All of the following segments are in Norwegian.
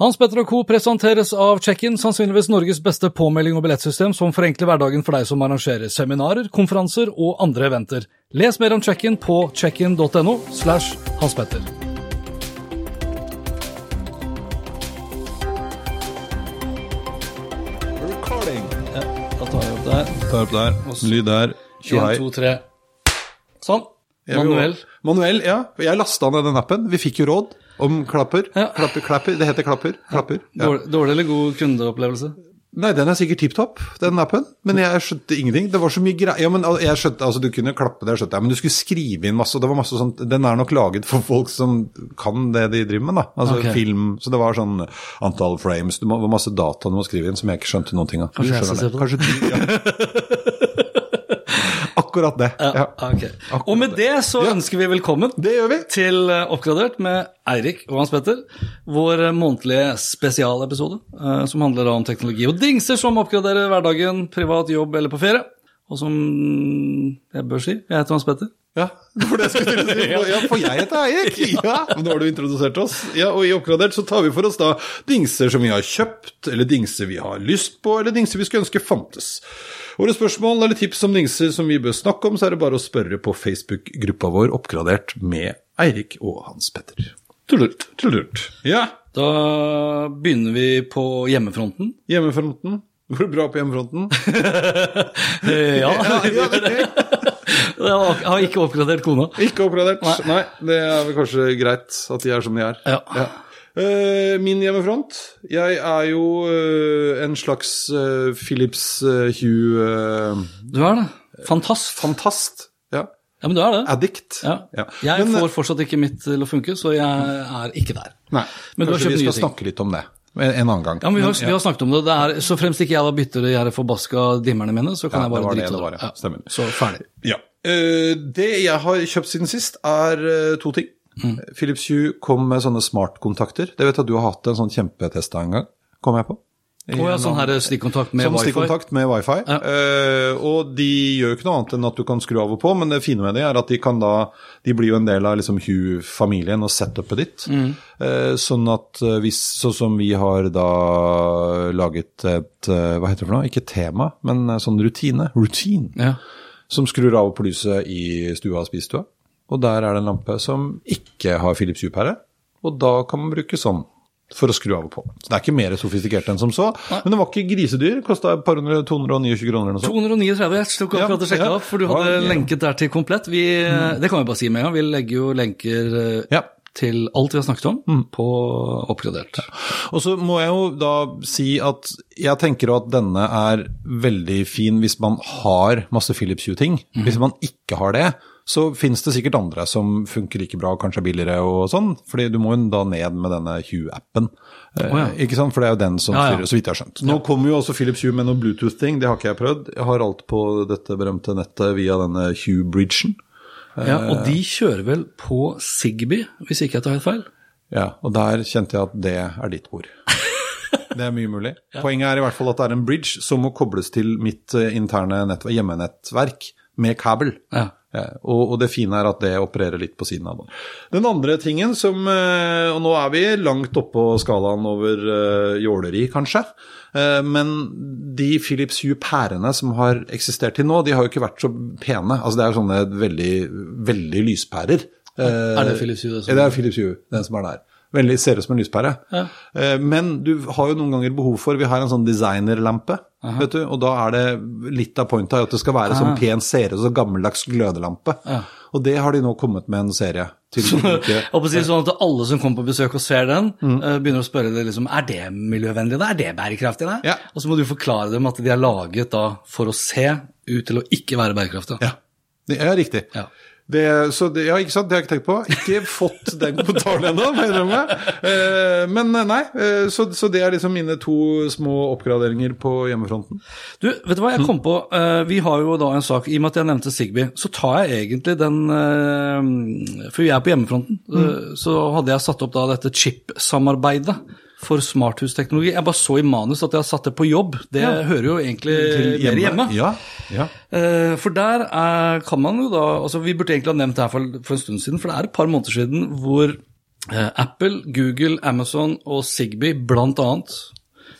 Hans Petter og Co. presenteres av Check-in, sannsynligvis Norges beste påmelding og billettsystem som forenkler hverdagen for deg som arrangerer seminarer, konferanser og andre eventer. Les mer om Check-in på checkin.no slash Hans Petter. Recording. Ja, da tar jeg opp der. Ta opp der. Lyd der. Tjohei. En, to, tre. Sånn. Manuell. Manuell, ja. Jeg lasta ned den appen. Vi fikk jo råd om klapper. Ja. Klapper, klapper. Det heter klapper. Klapper. Ja. Dårlig, dårlig eller god kundeopplevelse? Nei, den er sikkert tipp topp, den appen. Men jeg skjønte ingenting. Det var så mye greier. Ja, men jeg skjønte, altså Du kunne klappe det, skjønte jeg, men du skulle skrive inn masse. og det var masse sånt, Den er nok laget for folk som kan det de driver med, da. Altså okay. film. Så det var sånn antall frames. Det var masse data du må skrive inn som jeg ikke skjønte noen ting av. Du Kanskje jeg skal se på det. Kanskje ja. Akkurat det. Ja. Ok. Og med det så Ja. ønsker vi velkommen vi. til eh, Oppgradert med Eirik og Hans Petter. Vår eh, månedlige spesialepisode uh, som handler om teknologi og dingser som oppgraderer hverdagen, privat jobb eller på ferie. Og som jeg bør si, jeg heter Hans Petter. Ja, for det skulle jeg si. Ja, for jeg heter Eirik. Ja, nå har du introdusert oss. Ja, og i Oppgradert så tar vi for oss da dingser som vi har kjøpt, eller dingser vi har lyst på, eller dingser vi skulle ønske fantes. Våre spørsmål eller tips om dingser som vi bør snakke om, så er det bare å spørre på Facebook-gruppa vår Oppgradert med Eirik og Hans Petter. Tullurt, tullert. Ja, Da begynner vi på hjemmefronten. hjemmefronten. Går det bra på hjemmefronten? Ja, Ja, ja, det- jeg har ikke oppgradert kona. Ikke oppgradert. Nei. det er vel kanskje greit at de er som de er. Ja. Eh, min hjemmefront Jeg er jo eh, en slags eh, Philips Hue eh, Du er det. Fantast. fantast. Ja. Ja, men du er det. Addict. Ja. Ja. Jeg Men, eh, får fortsatt ikke mitt til å funke, så jeg er ikke der. Nei, Men du har kjøpt vi nye skal ting. snakke litt om det en en annen gang. Ja, men vi har, Men, vi har snakket om det. det er, så fremst ikke jeg da bytter de her forbaska dimmerne mine, så kan Ja, jeg bare det var det drite det ja. Så ferdig. Ja. Eh, det jeg har kjøpt siden sist, er eh, to ting. Mm. Philips Hue kom med sånne smartkontakter. Det vet jeg at du har hatt en sånn kjempetest av en gang, kom jeg på. I Å ja, sånn her stikkontakt med Sånn wifi. stikkontakt med wifi. Ja. Uh, og de gjør jo ikke noe annet enn at du kan skru av og på, men det fine med det er at de kan da De blir jo en del av liksom Hue-familien og setupet ditt. Mm. Uh, sånn at eh, hvis Sånn som vi har da laget et Hva heter det for noe? Ikke tema, men sånn rutine. Routine. Ja. Som skrur av og på lyset i stua og spisestua. Og der er det en lampe som ikke har Philips Hue-pære. Og da kan man bruke sånn for å skru av og på. Så det er ikke mer sofistikert enn som så. Men det var ikke grisedyr. Kosta et par hundre, 229 kroner eller noe sånt. 239, jeg tok akkurat og sjekka Ja, opp, for du hadde Ja. lenket der til komplett. Vi, Det kan vi bare si med en gang. Vi legger jo lenker eh, Ja. til alt vi har snakket om, på oppgradert. Og så må jeg jo da si at jeg tenker at denne er veldig fin hvis man har masse Philips Hue-ting. Hvis man ikke har det, så finnes det sikkert andre som funker like bra, kanskje er billigere og sånn. fordi du må jo da ned med denne Hue-appen. Oh, ja. Ikke sant? For det er jo den som Ja, ja. styrer, så vidt jeg har skjønt. Nå kommer jo også Philips Hue med noe Bluetooth-ting, det har ikke jeg prøvd. Jeg har alt på dette berømte nettet via denne Hue-bridgen. Ja, og de kjører vel på Zigbee, hvis ikke jeg tar helt feil? Ja, og der kjente jeg at det er ditt ord. Det er mye mulig. Poenget er i hvert fall at det er en bridge som må kobles til mitt eh, interne nettverk, hjemmenettverk med kabel. Ja. Og, det fine er at det opererer litt på siden av det. Den andre tingen som eh, Og nå er vi langt oppå skalaen over uh, jåleri, kanskje. Eh, men de Philips Hue-pærene som har eksistert til nå, de har jo ikke vært så pene. Altså Det er jo sånne veldig, veldig lyspærer. Eh, Er det Philips Hue, det som- det er Philips Hue, den som er der. Veldig ser ut som en lyspære. Ja. Eh, Men du har jo noen ganger behov for Vi har en sånn designerlampe, vet du, og da er det litt av pointet at det skal være sånn pen serie, så gammeldags glødelampe. Ja. Og det har de nå kommet med en serie til å si sånn at alle som kommer på besøk og ser den, Mm. eh, begynner å spørre deg liksom, er det miljøvennlig, da? Er det bærekraftig? Da? Ja. Og så må du forklare dem at de er laget da for å se ut til å ikke være bærekraftige. Ja, det er riktig. Ja. Det, så det, ja, ikke sant, det har jeg ikke tenkt på. Ikke fått den kommentaren ennå, må jeg innrømme. Eh, men nei, eh, så, så det er liksom mine to små oppgraderinger på hjemmefronten. Du, vet du hva jeg kom på? Eh, vi har jo da en sak, i og med at jeg nevnte Sigby, så tar jeg egentlig den eh, For vi er på hjemmefronten. eh, Så hadde jeg satt opp da dette chip-samarbeidet for smarthusteknologi. Jeg bare så i manus at jeg har satt det på jobb. Det hører jo egentlig mer hjemme. Ja, ja. Eh, For der er, kan man jo da altså Vi burde egentlig ha nevnt det her for, for en stund siden, for det er et par måneder siden hvor eh, Apple, Google, Amazon og Sigby blant annet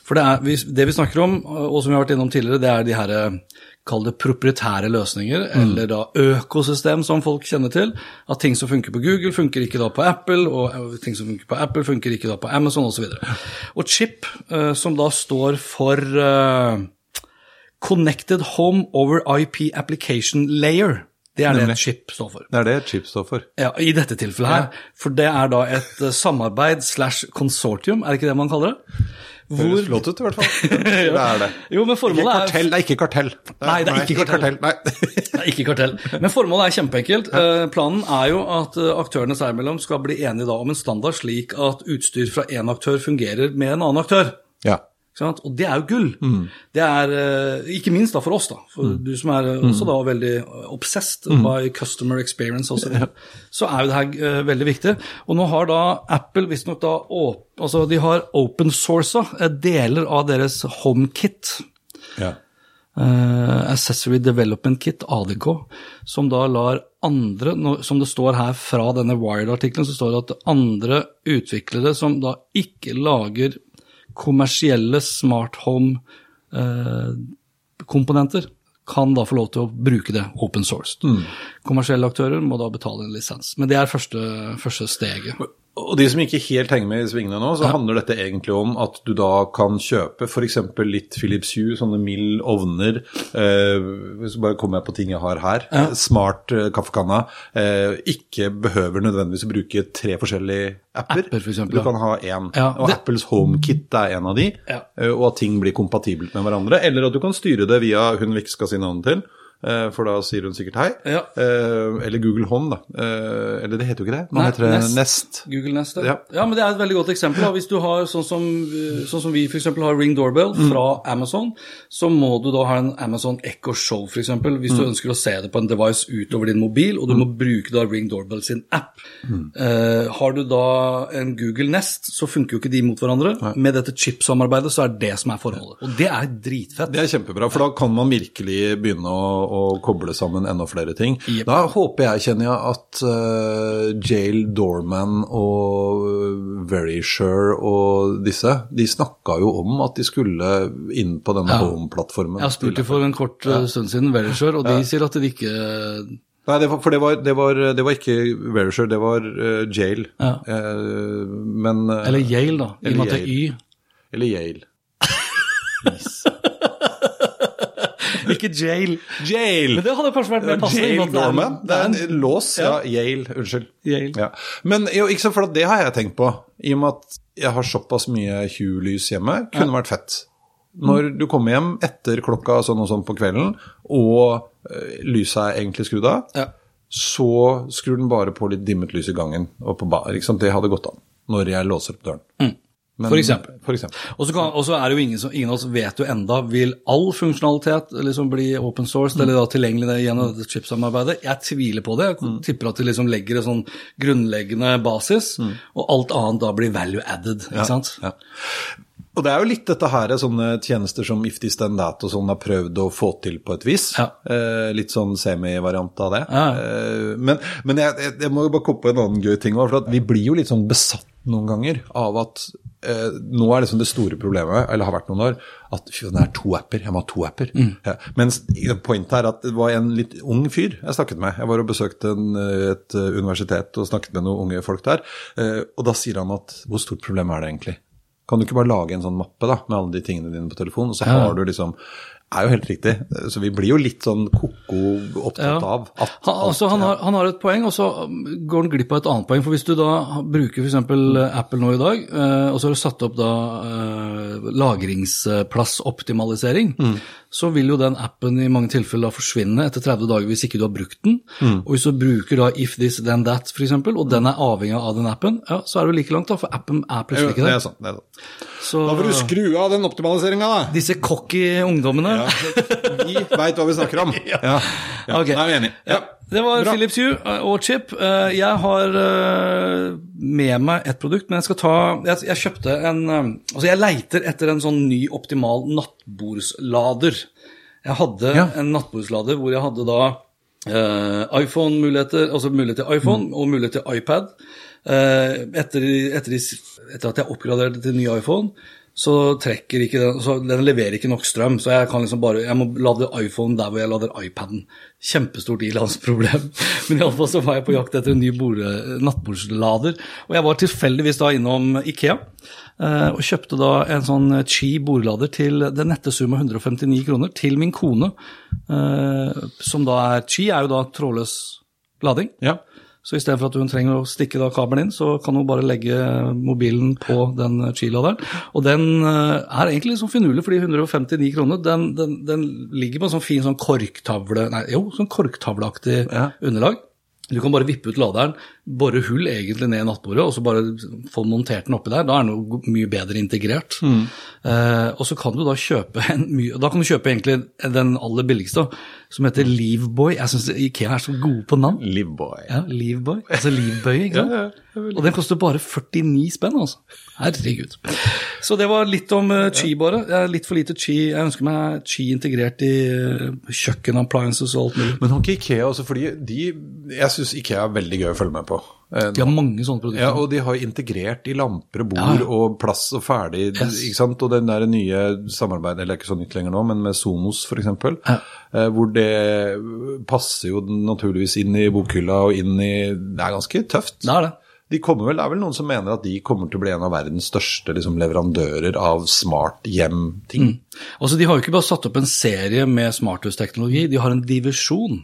For det, er, det vi snakker om, og som vi har vært innom tidligere, det er de her eh, Kall det proprietære løsninger, eller da økosystem som folk kjenner til. At ting som funker på Google, funker ikke da på Apple, og ting som funker på Apple, funker ikke da på Amazon osv. Og, og Chip, eh, som da står for eh, Connected Home Over IP Application Layer. Det er Nemlig. det chip står for. Det er det chip står for. Ja, I dette tilfellet her. For det er da et eh, samarbeid slash konsortium, er det ikke det man kaller det? Høres flott ut, i hvert fall. Det er det. Jo, men Ikke formålet er det er ikke kartell. Nei, det er ikke kartell. Nei. det er ikke kartell. Men formålet er kjempeenkelt. Eh, Planen er jo at eh, aktørene seg imellom skal bli enige da om en standard slik at utstyr fra én aktør fungerer med en annen aktør. Ja. Og det er jo gull. Det er eh, ikke minst da for oss, da. For du som er eh, også da veldig obsessed obsessed by customer experience også. Så er jo det her eh, veldig viktig. Og nå har da Apple visstnok da åp altså de har open sourca deler av deres HomeKit. ja. Uh, Accessory Development Kit, ADK, som da lar andre, som det står her fra denne Wired-artikkelen, så står det at andre utviklere som da ikke lager kommersielle smart home-komponenter, kan da få lov til å bruke det open sourced. Kommersielle aktører må da betale en lisens. Men det er første, første steget. Og de som ikke helt henger med i svingene nå, så handler dette egentlig om at du da kan kjøpe f.eks. litt Philips Hue, sånne mild ovner. Eh, hvis bare kommer jeg på ting jeg har her. Smart eh, kaffekanna. Eh, ikke behøver nødvendigvis å bruke tre forskjellige apper. Apper, for eksempel, du kan ha én. Ja, og det- Apples HomeKit er en av de. Ja. eh, og at ting blir kompatibelt med hverandre. Eller at du kan styre det via hun vi ikke skal si navnet til. Eh, For da sier hun sikkert hei. Ja. Eh, Eller Google Home, da. Eh, Eller det heter jo ikke det. Nå Nei, heter det Nest. Nest. Google Nest, ja. Ja. men det er et veldig godt eksempel. Da. Hvis du har sånn som, sånn som vi f.eks. har Ring Doorbell fra Amazon, så må du da ha en Amazon Echo Show f.eks. Hvis du ønsker å se det på en device utover din mobil, og du må bruke da Ring Doorbell sin app. Eh, har du da en Google Nest, så funker jo ikke de mot hverandre. Med dette chip-samarbeidet så er det som er forholdet. Og det er dritfett. Det er kjempebra, for da kan man virkelig begynne å, å koble sammen enda flere ting. Yep. Da håper jeg, kjenner jeg, at uh, Jail Dorman og Verisure og disse, de snakka jo om at de skulle inn på denne Ja. home-plattformen. Jeg spurte for en kort ja. stund siden, Verisure, og de sier at de ikke Nei, det var, for det var, det, var, det var ikke Verisure, det var uh, Jail. Ja. Uh, men eh, Eller Yale, da, i og med at det er Y. Eller Yale. Ikke Jail. Jail! Men det hadde kanskje vært mer passende. Jail Dorman. Det er en lås. Ja, Yale. Unnskyld. Yale. Ja. Men jo, ikke sant, for det har jeg tenkt på. I og med at jeg har såpass mye Hue-lys hjemme, kunne vært fett. Når du kommer hjem etter klokka sånn og sånn på kvelden, og eh, lyset er egentlig skrudd av, Ja. så skrur den bare på litt dimmet lys i gangen og på bar. Ikke sant? Det hadde gått an når jeg låser opp døren. Men- Mm. For eksempel. For eksempel. Og så, er det jo ingen, som, ingen av oss vet jo enda, vil all funksjonalitet liksom bli open sourced eller da tilgjengelig gjennom dette chip-samarbeidet? Jeg tviler på det. Jeg tipper at de liksom legger en sånn grunnleggende basis, og alt annet da blir value added, ikke sant? Ja. Og det er jo litt dette her, sånne tjenester som Ifty Stand That og sånn har prøvd å få til på et vis. Ja. Eh, litt sånn semivariant av det. Ja. Eh, men men jeg, jeg, må jo bare komme på en annen gøy ting òg, for at vi blir jo litt sånn besatt noen ganger av at eh, nå er liksom det store problemet, eller har vært noen år, at fy, det er to apper. Jeg må ha to apper. Mm. Ja. Mens pointet er at det var en litt ung fyr jeg snakket med. Jeg var og besøkte en, et eh, universitet og snakket med noen unge folk der. Eh, og da sier han at hvor stort problem er det egentlig? Kan du ikke bare lage en sånn mappe da, med alle de tingene dine på telefonen, og så Ja. har du liksom er jo helt riktig. Så vi blir jo litt sånn ko-ko opptatt Ja. av at Han, altså, han, har, han har et poeng, og så går han glipp av et annet poeng. For hvis du da bruker f.eks. Apple nå i dag, eh, og så har du satt opp da lagringsplassoptimalisering, lagringsplassoptimalisering, så vil jo den appen i mange tilfeller da forsvinne etter 30 dager hvis ikke du har brukt den. Og hvis du bruker da if this then that f.eks., og den er avhengig av den appen, ja, så er du like langt, da, for appen er plutselig ikke det er sant. Det er sant. Så Da får du skru av den optimaliseringa, da. disse cocky ungdommene Ja, vi veit hva vi snakker om. Ja. Ja. Ok. Da er enig. Ja. Det var Bra. Philips Hue eh, og Chip. Eh, Jeg har eh, med meg et produkt, men jeg skal ta Jeg, jeg kjøpte en Altså, jeg leiter etter en sånn ny optimal nattbordslader. Jeg hadde Ja. en nattbordslader hvor jeg hadde da iPhone-muligheter, altså mulighet til iPhone og mulighet til iPad. Etter, etter, etter at jeg oppgraderte til ny iPhone, så trekker ikke den så Den leverer ikke nok strøm, så jeg kan liksom bare Jeg må lade iPhone der hvor jeg lader iPaden. Kjempestort ilandsproblem. Men iallfall så var jeg på jakt etter en ny nattbordslader. Og jeg var tilfeldigvis da innom Ikea. eh, Og kjøpte da en sånn Chi bordlader til den nette sum av 159 kroner til min kone. eh, Som da er Chi er jo da trådløs lading. Ja. Så istedenfor at hun trenger å stikke da kabelen inn, så kan hun bare legge mobilen på den chiladeren. Og den eh, er egentlig sånn finurlig, fordi 159 kroner, den, den, den ligger på en sånn fin sånn korktavle, nei, jo, sånn korktavleaktig Ja. underlag. Du kan bare vippe ut laderen, bore hull egentlig ned i nattbordet, og så bare få montert den oppi der. Da er den jo mye bedre integrert. Eh, og så kan du da kjøpe en mye Da kan du kjøpe egentlig den aller billigste, som heter Liveboy. Jeg syns Ikea er så gode på navn. Liveboy. Ja, Liveboy. Altså livbøye, ikke sant? Ja, ja, og den koster bare 49 spenn, altså. Herregud. Så det var litt om uh, Chi, bare. Litt for lite Chi. Jeg ønsker meg Chi integrert i uh, kjøkken, appliances og alt mulig. Men har ikke Ikea også, fordi de Jeg syns Ikea er veldig gøy å følge med på. Eh, De har mange sånne produkter. Ja, og de har integrert i lamper og bord Ja. og plass og ferdig, Yes. ikke sant? Og den der nye samarbeidet, eller ikke så nytt lenger nå, men med Sonos f.eks., Ja. eh, hvor det passer jo naturligvis inn i bokhylla og inn i Det er ganske tøft. Det er det. De kommer vel, Det er vel noen som mener at de kommer til å bli en av verdens største liksom, leverandører av smart hjem-ting. Altså, De har jo ikke bare satt opp en serie med smarthusteknologi, de har en divisjon.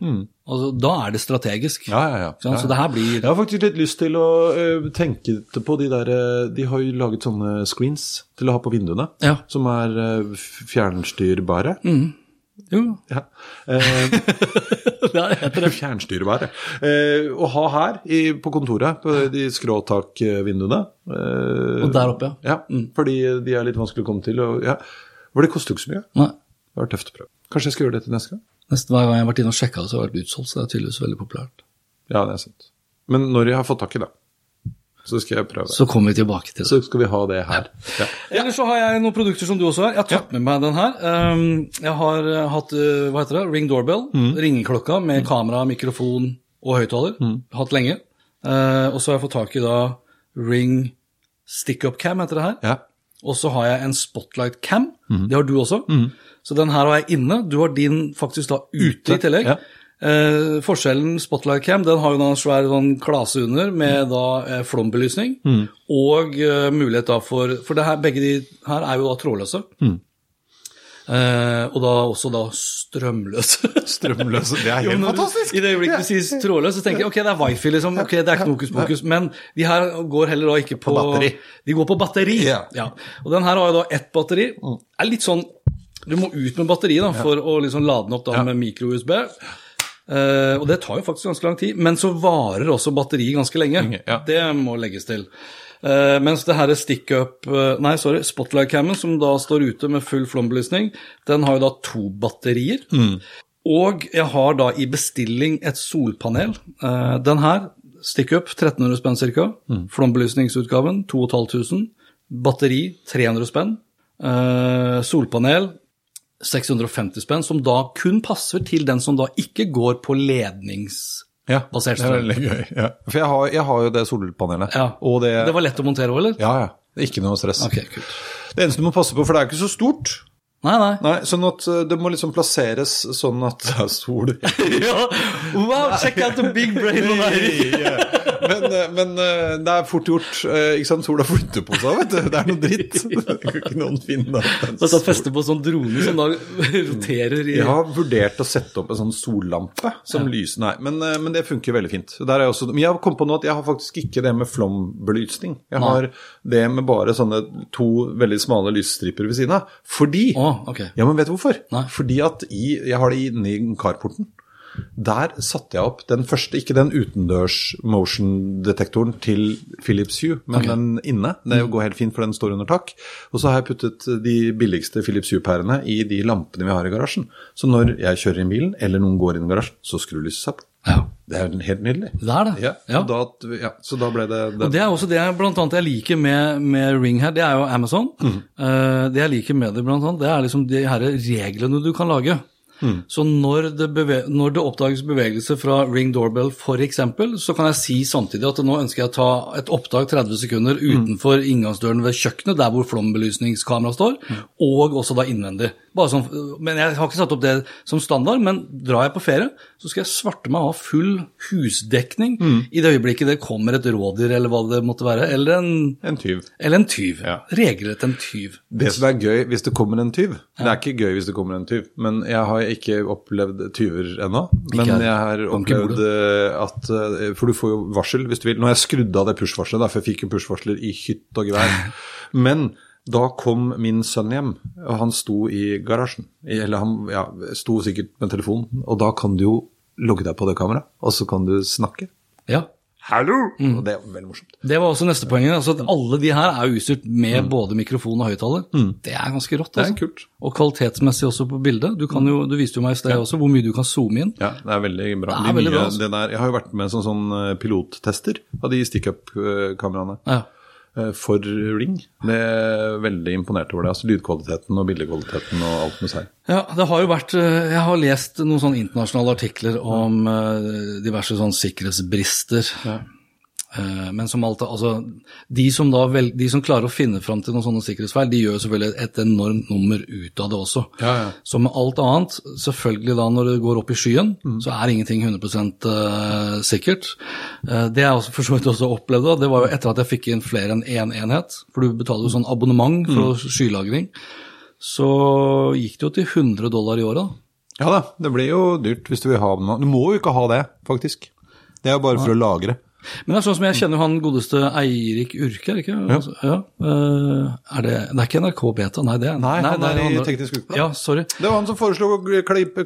Altså, da er det strategisk. Ja, ja, ja. Sant? Så det her blir Jeg har faktisk litt lyst til å uh, tenke på de der uh, De har jo laget sånne screens til å ha på vinduene, som er uh, fjernstyrbare. fjernstyrbare. Jo, Ja. Eh, det heter det. fjernstyrbare. Eh, å ha her i, på kontoret, på de skråtakvinduene. Eh, Og der oppe, ja. ja. Fordi de er litt vanskelig å komme til. Og, ja. For det koster jo ikke så mye. Nei. Det var tøft å prøve. Kanskje jeg skal gjøre det til neste gang? Nesten hver gang jeg har vært inne og sjekka det, så har det vært utsolgt. Så det er tydeligvis veldig populært. Ja, det er sant. Men når jeg har fått tak i det, så skal jeg prøve. Så kommer vi tilbake til det. Så skal vi ha det her. Ja. Ellers så har jeg noen produkter som du også har. Jeg har tatt med meg den her. Um, jeg har uh, hatt uh, hva heter det, Ring Doorbell, ringeklokka med kamera, mikrofon og høyttaler. Hatt lenge. Uh, og så har jeg fått tak i da Ring Stick-up Cam, heter det her. ja. Og så har jeg en Spotlight Cam. Det har du også. Så den her har jeg inne. Du har din faktisk da ute, i tillegg. ja. Eh, forskjellen Spotlight Cam den har jo en svær sånn klase under med da eh, flombelysning. Og eh, mulighet da for For det her, begge de her er jo da trådløse. Eh, og da også da strømløse. Strømløse. Det er Jo, helt når fantastisk. I det øyeblikket du sier trådløs, så tenker jeg ok, det er wifi, liksom. Ok, det er ikke noe hokus pokus. Men de her går heller da ikke på, På batteri. De går på batteri. Ja. Og den her har jo da ett batteri. er litt sånn Du må ut med batteri da, for å liksom lade den opp da Ja. med mikro-USB. Eh, og det tar jo faktisk ganske lang tid, men så varer også batteriet ganske lenge. Ja. Det må legges til. Uh, mens det her er stick-up uh, Nei, sorry, Spotlight-cammen, som da står ute med full flombelysning, den har jo da to batterier. Og jeg har da i bestilling et solpanel. Uh, den her, stick-up, 1300 spenn ca. Flombelysningsutgaven, 2500. Batteri, 300 spenn. Eh, solpanel, 650 spenn, som da kun passer til den som da ikke går på lednings... Ja, det er veldig gøy. Ja. For jeg har, jeg har jo det solpanelet. Ja. Og det, Det var lett å montere òg, eller? Ja, ja. Ikke noe stress. Ok, kult. Det eneste du må passe på, for det er ikke så stort, Nei, nei. Nei, sånn at eh, det må liksom plasseres sånn at det er sol ja. Wow, check out the big brain on Eirik! Men, eh, men eh, det er fort gjort. Ikke sant, sola flytter på seg, vet du. Det er noe dritt. Det kan ikke noen finne. Og så fester på sånn drone som da roterer i Jeg har vurdert å sette opp en sånn sollampe som lyser Nei, men, men det funker veldig fint. Jeg også, men jeg har kommet på nå at jeg har faktisk ikke det med flombelysning. Jeg har det med bare sånne to veldig smale lysstriper ved siden av. Fordi Ok. Ja, men vet du hvorfor? Nei. Fordi at i, jeg har det inni carporten. Der satte jeg opp den første, ikke den utendørs motion-detektoren til Philips Hue, men okay. den inne. Det går helt fint, for den står under tak. Og så har jeg puttet de billigste Philips Hue-pærene i de lampene vi har i garasjen. Så når jeg kjører inn bilen, eller noen går inn i garasjen, så skrur lyset seg på. Ja. Det er jo helt nydelig. Det er det. Ja, Ja. Da, ja, så da ble det, Og det er også det jeg, blant annet jeg liker med, med Ring her, det er jo Amazon. Eh, det jeg liker med det, blant annet, det er liksom de her reglene du kan lage. Så når det, når det oppdages bevegelse fra Ring Doorbell f.eks., så kan jeg si samtidig at nå ønsker jeg å ta et opptak 30 sekunder utenfor inngangsdøren ved kjøkkenet, der hvor flombelysningskameraet står, og også da innvendig. Sånn, men Jeg har ikke satt opp det som standard, men drar jeg på ferie, så skal jeg svarte meg ha full husdekning i det øyeblikket det kommer et rådyr eller hva det måtte være, eller en, En tyv. eller en tyv. Ja. Regelrett en tyv. Det som er gøy hvis det kommer en tyv Det er ikke gøy hvis det kommer en tyv, men jeg har ikke opplevd tyver ennå. Men jeg. har opplevd eh, at eh, For du får jo varsel hvis du vil. Nå har jeg skrudd av det push-varselet, for jeg fikk jo push-varsler i hytt og gevær. Men da kom min sønn hjem, og han sto i garasjen. Eller han ja, sto sikkert med telefonen, og da kan du jo logge deg på det kameraet, og så kan du snakke. Ja. Hallo! Og det er veldig morsomt. Det var også neste poenget. Altså at alle de her er utstyrt med både mikrofon og høyttaler. Det er ganske rått. Det er Altså. kult. Og kvalitetsmessig også på bildet. Du, kan jo, du viste jo meg i sted også hvor mye du kan zoome inn. Ja, det er veldig bra. Det er De veldig nye- bra, altså. det der, jeg har jo vært med som sånn eh, pilottester av de stick-up-kameraene Ja. Eh, for Ring. Det er veldig imponert over det. altså Lydkvaliteten og bildekvaliteten og alt med seg. Ja, det har jo vært eh, Jeg har lest noen sånne internasjonale artikler om eh, diverse sånn sikkerhetsbrister. Eh, Men som alt, altså, de som, da vel, de som klarer å finne fram til noen sånne sikkerhetsfeil, de gjør selvfølgelig et enormt nummer ut av det også. Ja, ja. Så med alt annet, selvfølgelig da når det går opp i skyen, så er ingenting 100 eh, sikkert. Eh, det jeg også for så vidt også opplevde, det var jo etter at jeg fikk inn flere enn én enhet, for du betaler jo sånn abonnement for skylagring, så gikk det jo til 100 dollar i året. Ja da, det blir jo dyrt hvis du vil ha noe. Du må jo ikke ha det, faktisk. Det er jo bare for å lagre. Men det er sånn som jeg kjenner han godeste Eirik Urke, er det ikke? Ja. Ja. Eh, er det, det er ikke NRK Beta, nei det er Nei, han er er i. Teknisk Ukeblad. Ja, sorry. Det var han som foreslo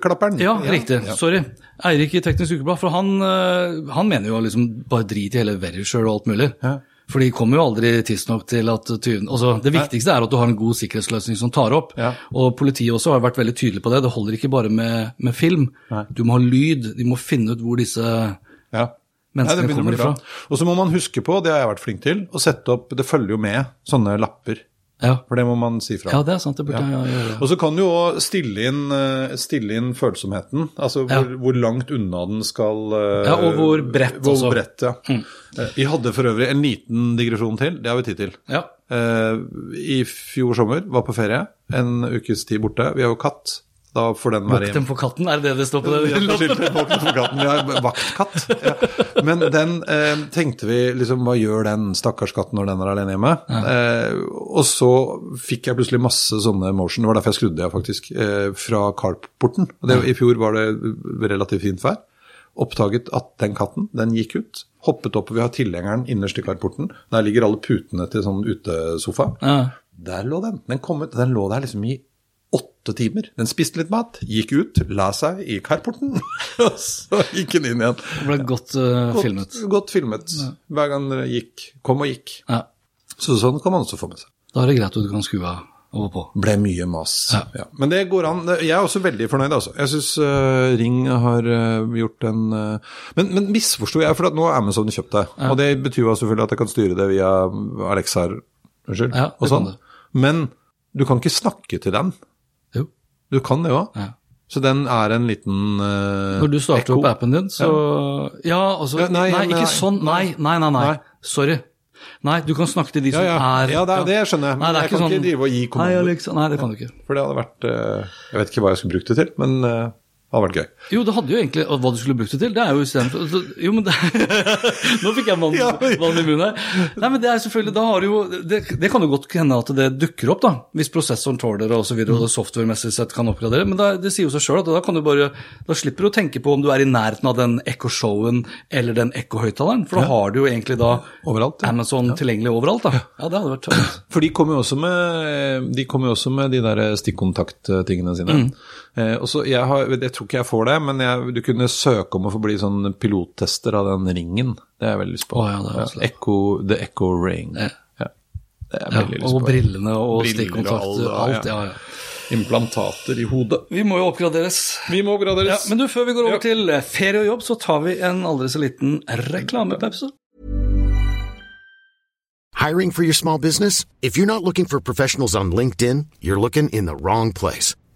klapperen. Ja, riktig. Sorry. Eirik i Teknisk Ukeblad, for han, eh, han mener jo liksom bare drit i hele Verisure og alt mulig. Ja. For de kommer jo aldri tidsnok til at tyven altså, Det viktigste er at du har en god sikkerhetsløsning som tar opp. Ja. Og politiet også har vært veldig tydelig på det. Det holder ikke bare med, med film. Nei. Du må ha lyd. De må finne ut hvor disse Ja. Menneskene Nei, kommer ifra. Og så må man huske på, det har jeg vært flink til, å sette opp Det følger jo med sånne lapper. Ja, For det må man si fra. ja det er sant. Det burde jeg gjøre. Og så kan du jo stille inn, eh, stille inn følsomheten. Altså hvor, Ja. hvor langt unna den skal eh, Ja, og hvor bredt Hvor også. Bredt, ja. Mm. Vi hadde for øvrig en liten digresjon til. Det har vi tid til. Ja. Eh, I fjor sommer var på ferie. En ukes tid borte. Vi har jo katt. Da får den være Vokt hjemme. dem for katten, er det det det står på det? Ja, på for katten. ja, vaktkatt. Ja. Men den eh, tenkte vi liksom, hva gjør den stakkars katten når den er alene hjemme? Eh, og så fikk jeg plutselig masse sånne motion, det var derfor jeg skrudde jeg faktisk, eh, fra carporten. Det, I fjor var det relativt fint vær. Oppdaget at den katten, den gikk ut, hoppet opp, og vi har tilhengeren innerst i carporten. Der ligger alle putene til sånn utesofa. Ja. Der lå den. Den kom ut, den lå der liksom i åtte timer. Den spiste litt mat, gikk ut, la seg i carporten, og så gikk den inn igjen. Det ble godt uh, Godt filmet. Godt filmet. Hver gang den gikk, kom og gikk. Ja. Så sånn kan man også få med seg. Da er det greit at du kan skru av og på. Ble mye mas. Ja. Ja. Men det går an. Jeg er også veldig fornøyd, altså. Jeg syns Ring har uh, gjort en uh, Men, men misforsto jeg, for nå har Amazon kjøpt det. Og det betyr jo selvfølgelig at jeg kan styre det via Alexa unnskyld, Ja, og sånn. Men du kan ikke snakke til den. Du kan det òg. Ja. Så den er en liten uh, Når du starter opp appen din, så Ja, altså Ja, nei, Nei, ikke sånn. Nei, nei, nei. nei. Nei. Sorry. Nei, du kan snakke til de Ja, som er ja, det, er, det skjønner jeg. Nei, Men det jeg kan sånn ikke drive og gi Hei, Nei, Alex. Nei, det kan du ikke. For det hadde vært uh, Jeg vet ikke hva jeg skulle brukt det til, men eh, det hadde vært gøy. Jo, det hadde jo egentlig Hva du skulle brukt det til, det er jo istedenfor Jo, men det Nå fikk jeg vann, Ja, vann i munnen. Nei, men det er selvfølgelig Da har du jo det, det kan jo godt hende at det dukker opp, da. Hvis prosessoren tåler det og, Mm. og det software-messig sett kan oppgradere. Men da, det sier jo seg sjøl at da kan du bare Da slipper du å tenke på om du er i nærheten av den Echo-showen eller den Echo-høyttaleren, for da har du jo egentlig da Overalt, ja. Amazon tilgjengelig overalt, da. Ja, det hadde vært tøft. For de kommer jo også med, de kommer jo også med de der stikkontakttingene sine. Mm. Eh, og jeg, har, jeg tror ikke jeg får det, men jeg, du kunne søke om å få bli sånn pilottester av den ringen. Det har jeg veldig lyst på. Oh, ja, det er også lett. Echo, the Echo Ring. Ja. Ja. Det er jeg Ja, veldig lyst på. og brillene og stikkontakter. Alt, ja. ja, ja. Implantater i hodet. Vi må jo oppgraderes. Vi må Ja, oppgraderes. men du, før vi går over Ja. til ferie og jobb, så tar vi en aldri så liten reklamepause. Hiring for your small business? If you're not looking for professionals on LinkedIn, you're looking in the wrong place.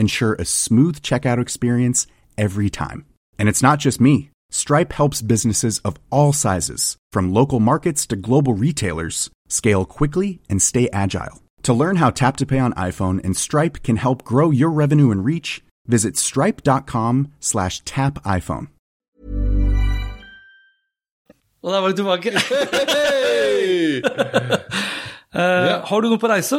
ensure a smooth checkout experience every time. And it's not just me. Stripe helps businesses of all sizes, from local markets to global retailers, scale quickly and stay agile. To learn how Tap to Pay on iPhone and Stripe can help grow your revenue and reach, visit stripe.com slash tap iPhone. Og der var vi tilbake. Hey! Eh, Har du noe på reise?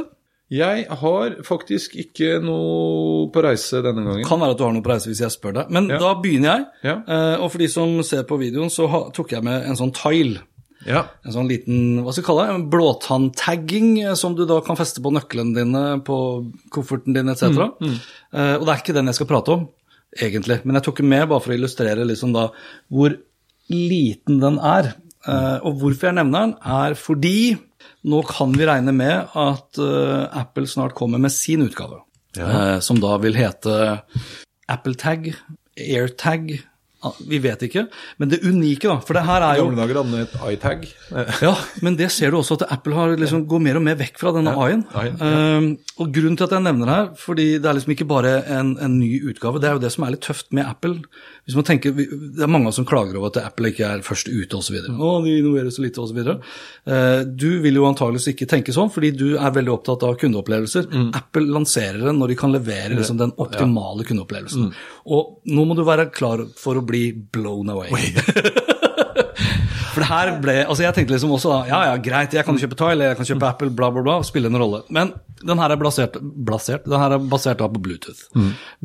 Jeg har faktisk ikke noe på reise denne gangen. Kan være at du har noe på reise hvis jeg spør deg. Men Ja. da begynner jeg. Ja. Eh, og for de som ser på videoen, så tok jeg med en sånn tile. Ja. En sånn liten hva skal vi kalle det, en blåtann-tagging eh, som du da kan feste på nøklene dine, på kofferten din etc. Eh, og det er ikke den jeg skal prate om, egentlig. Men jeg tok den med bare for å illustrere liksom da hvor liten den er. Mm. og hvorfor jeg nevner den, er fordi nå kan vi regne med at uh, Apple snart kommer med sin utgave. eh, som da vil hete Apple Tag, AirTag Vi vet ikke. Men det unike, da For det her er I jo gamle dager hadde et iTag. ja, men det ser du også at Apple har liksom går mer og mer vekk fra denne i-en. A-en, Ehm, og grunnen til at jeg nevner det her, fordi det er liksom ikke bare en, en ny utgave, det er jo det som er litt tøft med Apple. Hvis man tenker, Det er mange som klager over at Apple ikke er først ute osv. Å, de innoverer så lite osv. Uh, du vil jo antageligvis ikke tenke sånn, fordi du er veldig opptatt av kundeopplevelser. Apple lanserer den når de kan levere liksom, den optimale kundeopplevelsen. Og nå må du være klar for å bli blown away. For det her ble, altså Jeg tenkte liksom også da, ja ja, greit, jeg kan kjøpe Tile, jeg kan kjøpe Apple, bla, bla, bla, spille en rolle. Men den her er basert, basert, den her er basert da på Bluetooth.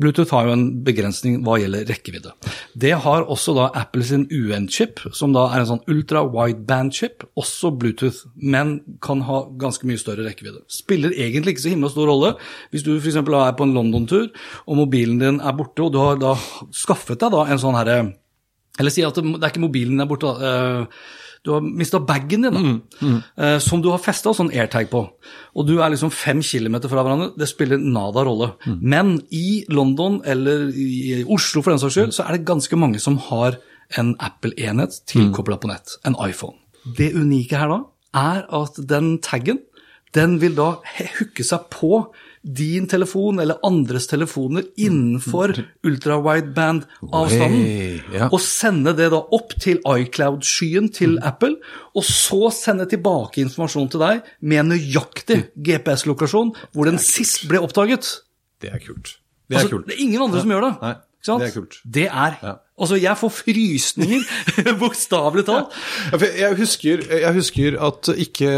Bluetooth har jo en begrensning hva gjelder rekkevidde. Det har også da Apple sin UN-chip, som da er en sånn ultra wideband-chip, også Bluetooth, men kan ha ganske mye større rekkevidde. Spiller egentlig ikke så himla stor rolle hvis du f.eks. er på en London-tur, og mobilen din er borte, og du har da skaffet deg da en sånn herre eller si at det, det er ikke mobilen din er borte. Eh, Du har mista bagen din, da, eh, som du har festa sånn airtag på. Og du er liksom fem kilometer fra hverandre. Det spiller nada rolle. Men i London eller i Oslo for den saks skyld, så er det ganske mange som har en Apple-enhet tilkobla på nett. En iPhone. Det unike her da, er at den taggen den vil da hooke seg på din telefon eller andres telefoner innenfor ultrawideband-avstanden. Ja. Og sende det da opp til iCloud-skyen til Apple, og så sende tilbake informasjon til deg med nøyaktig GPS-lokasjon hvor den sist ble oppdaget. Det er kult. Det er Altså, det er ingen andre som gjør det. Nei. Det er kult. Det er Altså, jeg får frysninger, bokstavelig talt. Ja, jeg, husker, jeg husker at ikke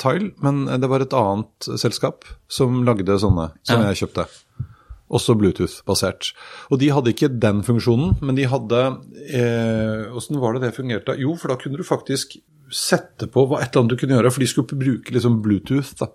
Tile, men det var et annet selskap som lagde sånne, som Ja. jeg kjøpte. Også Bluetooth-basert. Og de hadde ikke den funksjonen, men de hadde eh, Åssen var det det fungerte? Jo, for da kunne du faktisk sette på hva et eller annet du kunne gjøre, for de skulle bruke liksom Bluetooth. da.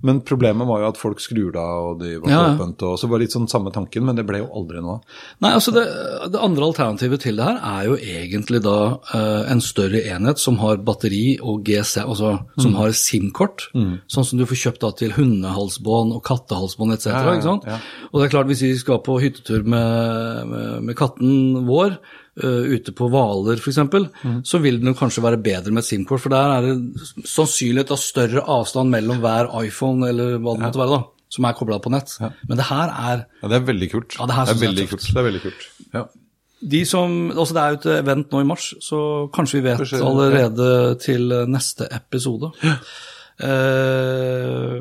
Men problemet var jo at folk skrur av, og de var Ja, åpent, og så var det litt sånn samme tanken, men det ble jo aldri noe av. Nei, altså det, det andre alternativet til det her er jo egentlig da uh, en større enhet som har batteri og GC, altså som har SIM-kort, sånn som du får kjøpt da til hundehalsbånd og kattehalsbånd etc. Ja, ja. Og det er klart, hvis vi skal på hyttetur med, med, med katten vår, ute på Hvaler f.eks., så vil det kanskje være bedre med et SIM-kort, for der er det sannsynlighet av større avstand mellom hver iPhone eller hva det måtte være, da, som er kobla på nett. Men det her er Ja, Det er veldig kult. Ja, det synes er veldig kult. Det er veldig kult. Ja. de som, altså Det er jo et event nå i mars, så kanskje vi vet allerede til neste episode. Eh,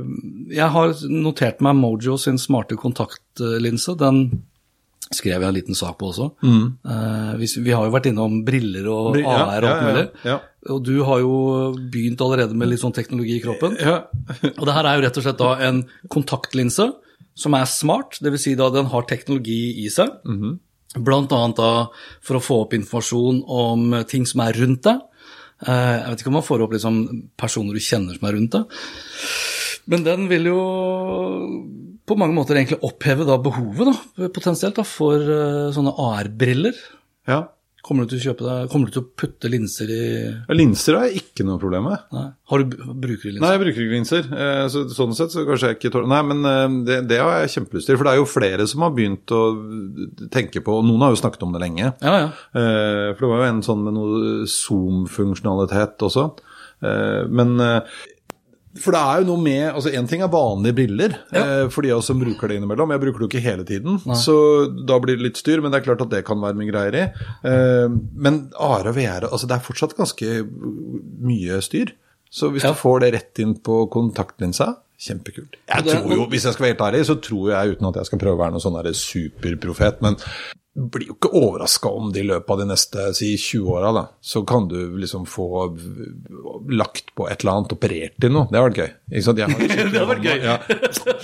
jeg har notert meg Mojo sin smarte kontaktlinse. Den skrev jeg en liten sak på også. Eh, vi, vi har jo vært innom briller og AR ja, og alt ja, ja, mulig. ja. Og du har jo begynt allerede med litt sånn teknologi i kroppen. Ja. Og det her er jo rett og slett da en kontaktlinse som er smart, dvs. Si da den har teknologi i seg. Blant annet da for å få opp informasjon om ting som er rundt deg. Uh, Jeg vet ikke om man får opp liksom personer du kjenner som er rundt deg. Men den vil jo på mange måter egentlig oppheve da behovet da, potensielt da, for uh, sånne AR-briller. ja. Kommer du deg, kommer du til å putte linser i Ja, Linser har jeg ikke noe problem med. Nei. Har du, bruker du linser? Nei, jeg bruker ikke linser. Eh, Så, sånn sett så kanskje jeg ikke tåler Nei, men eh, det, det har jeg kjempelyst til. For det er jo flere som har begynt å tenke på og Noen har jo snakket om det lenge. Ja, ja. Eh, For det var jo en sånn med noe Zoom-funksjonalitet også. Eh, Men For det er jo noe med altså En ting er vanlige briller, ja. for de av oss som bruker det innimellom. Jeg bruker det jo ikke hele tiden, så da blir det litt styr. Men det er klart at det kan være mye greier i. Eh, Men AR og VR altså det er fortsatt ganske mye styr. Så hvis Ja. du får det rett inn på kontaktlinsa Kjempekult. Jeg tror jo, Hvis jeg skal være helt ærlig, så tror jeg, uten at jeg skal prøve å være noen sånn superprofet, men blir jo ikke overraska om det i løpet av de neste si 20 åra. Så kan du liksom få lagt på et eller annet, operert i noe. Det har vært gøy. Ikke sant? Jeg har jo Det har vært gøy. Ja.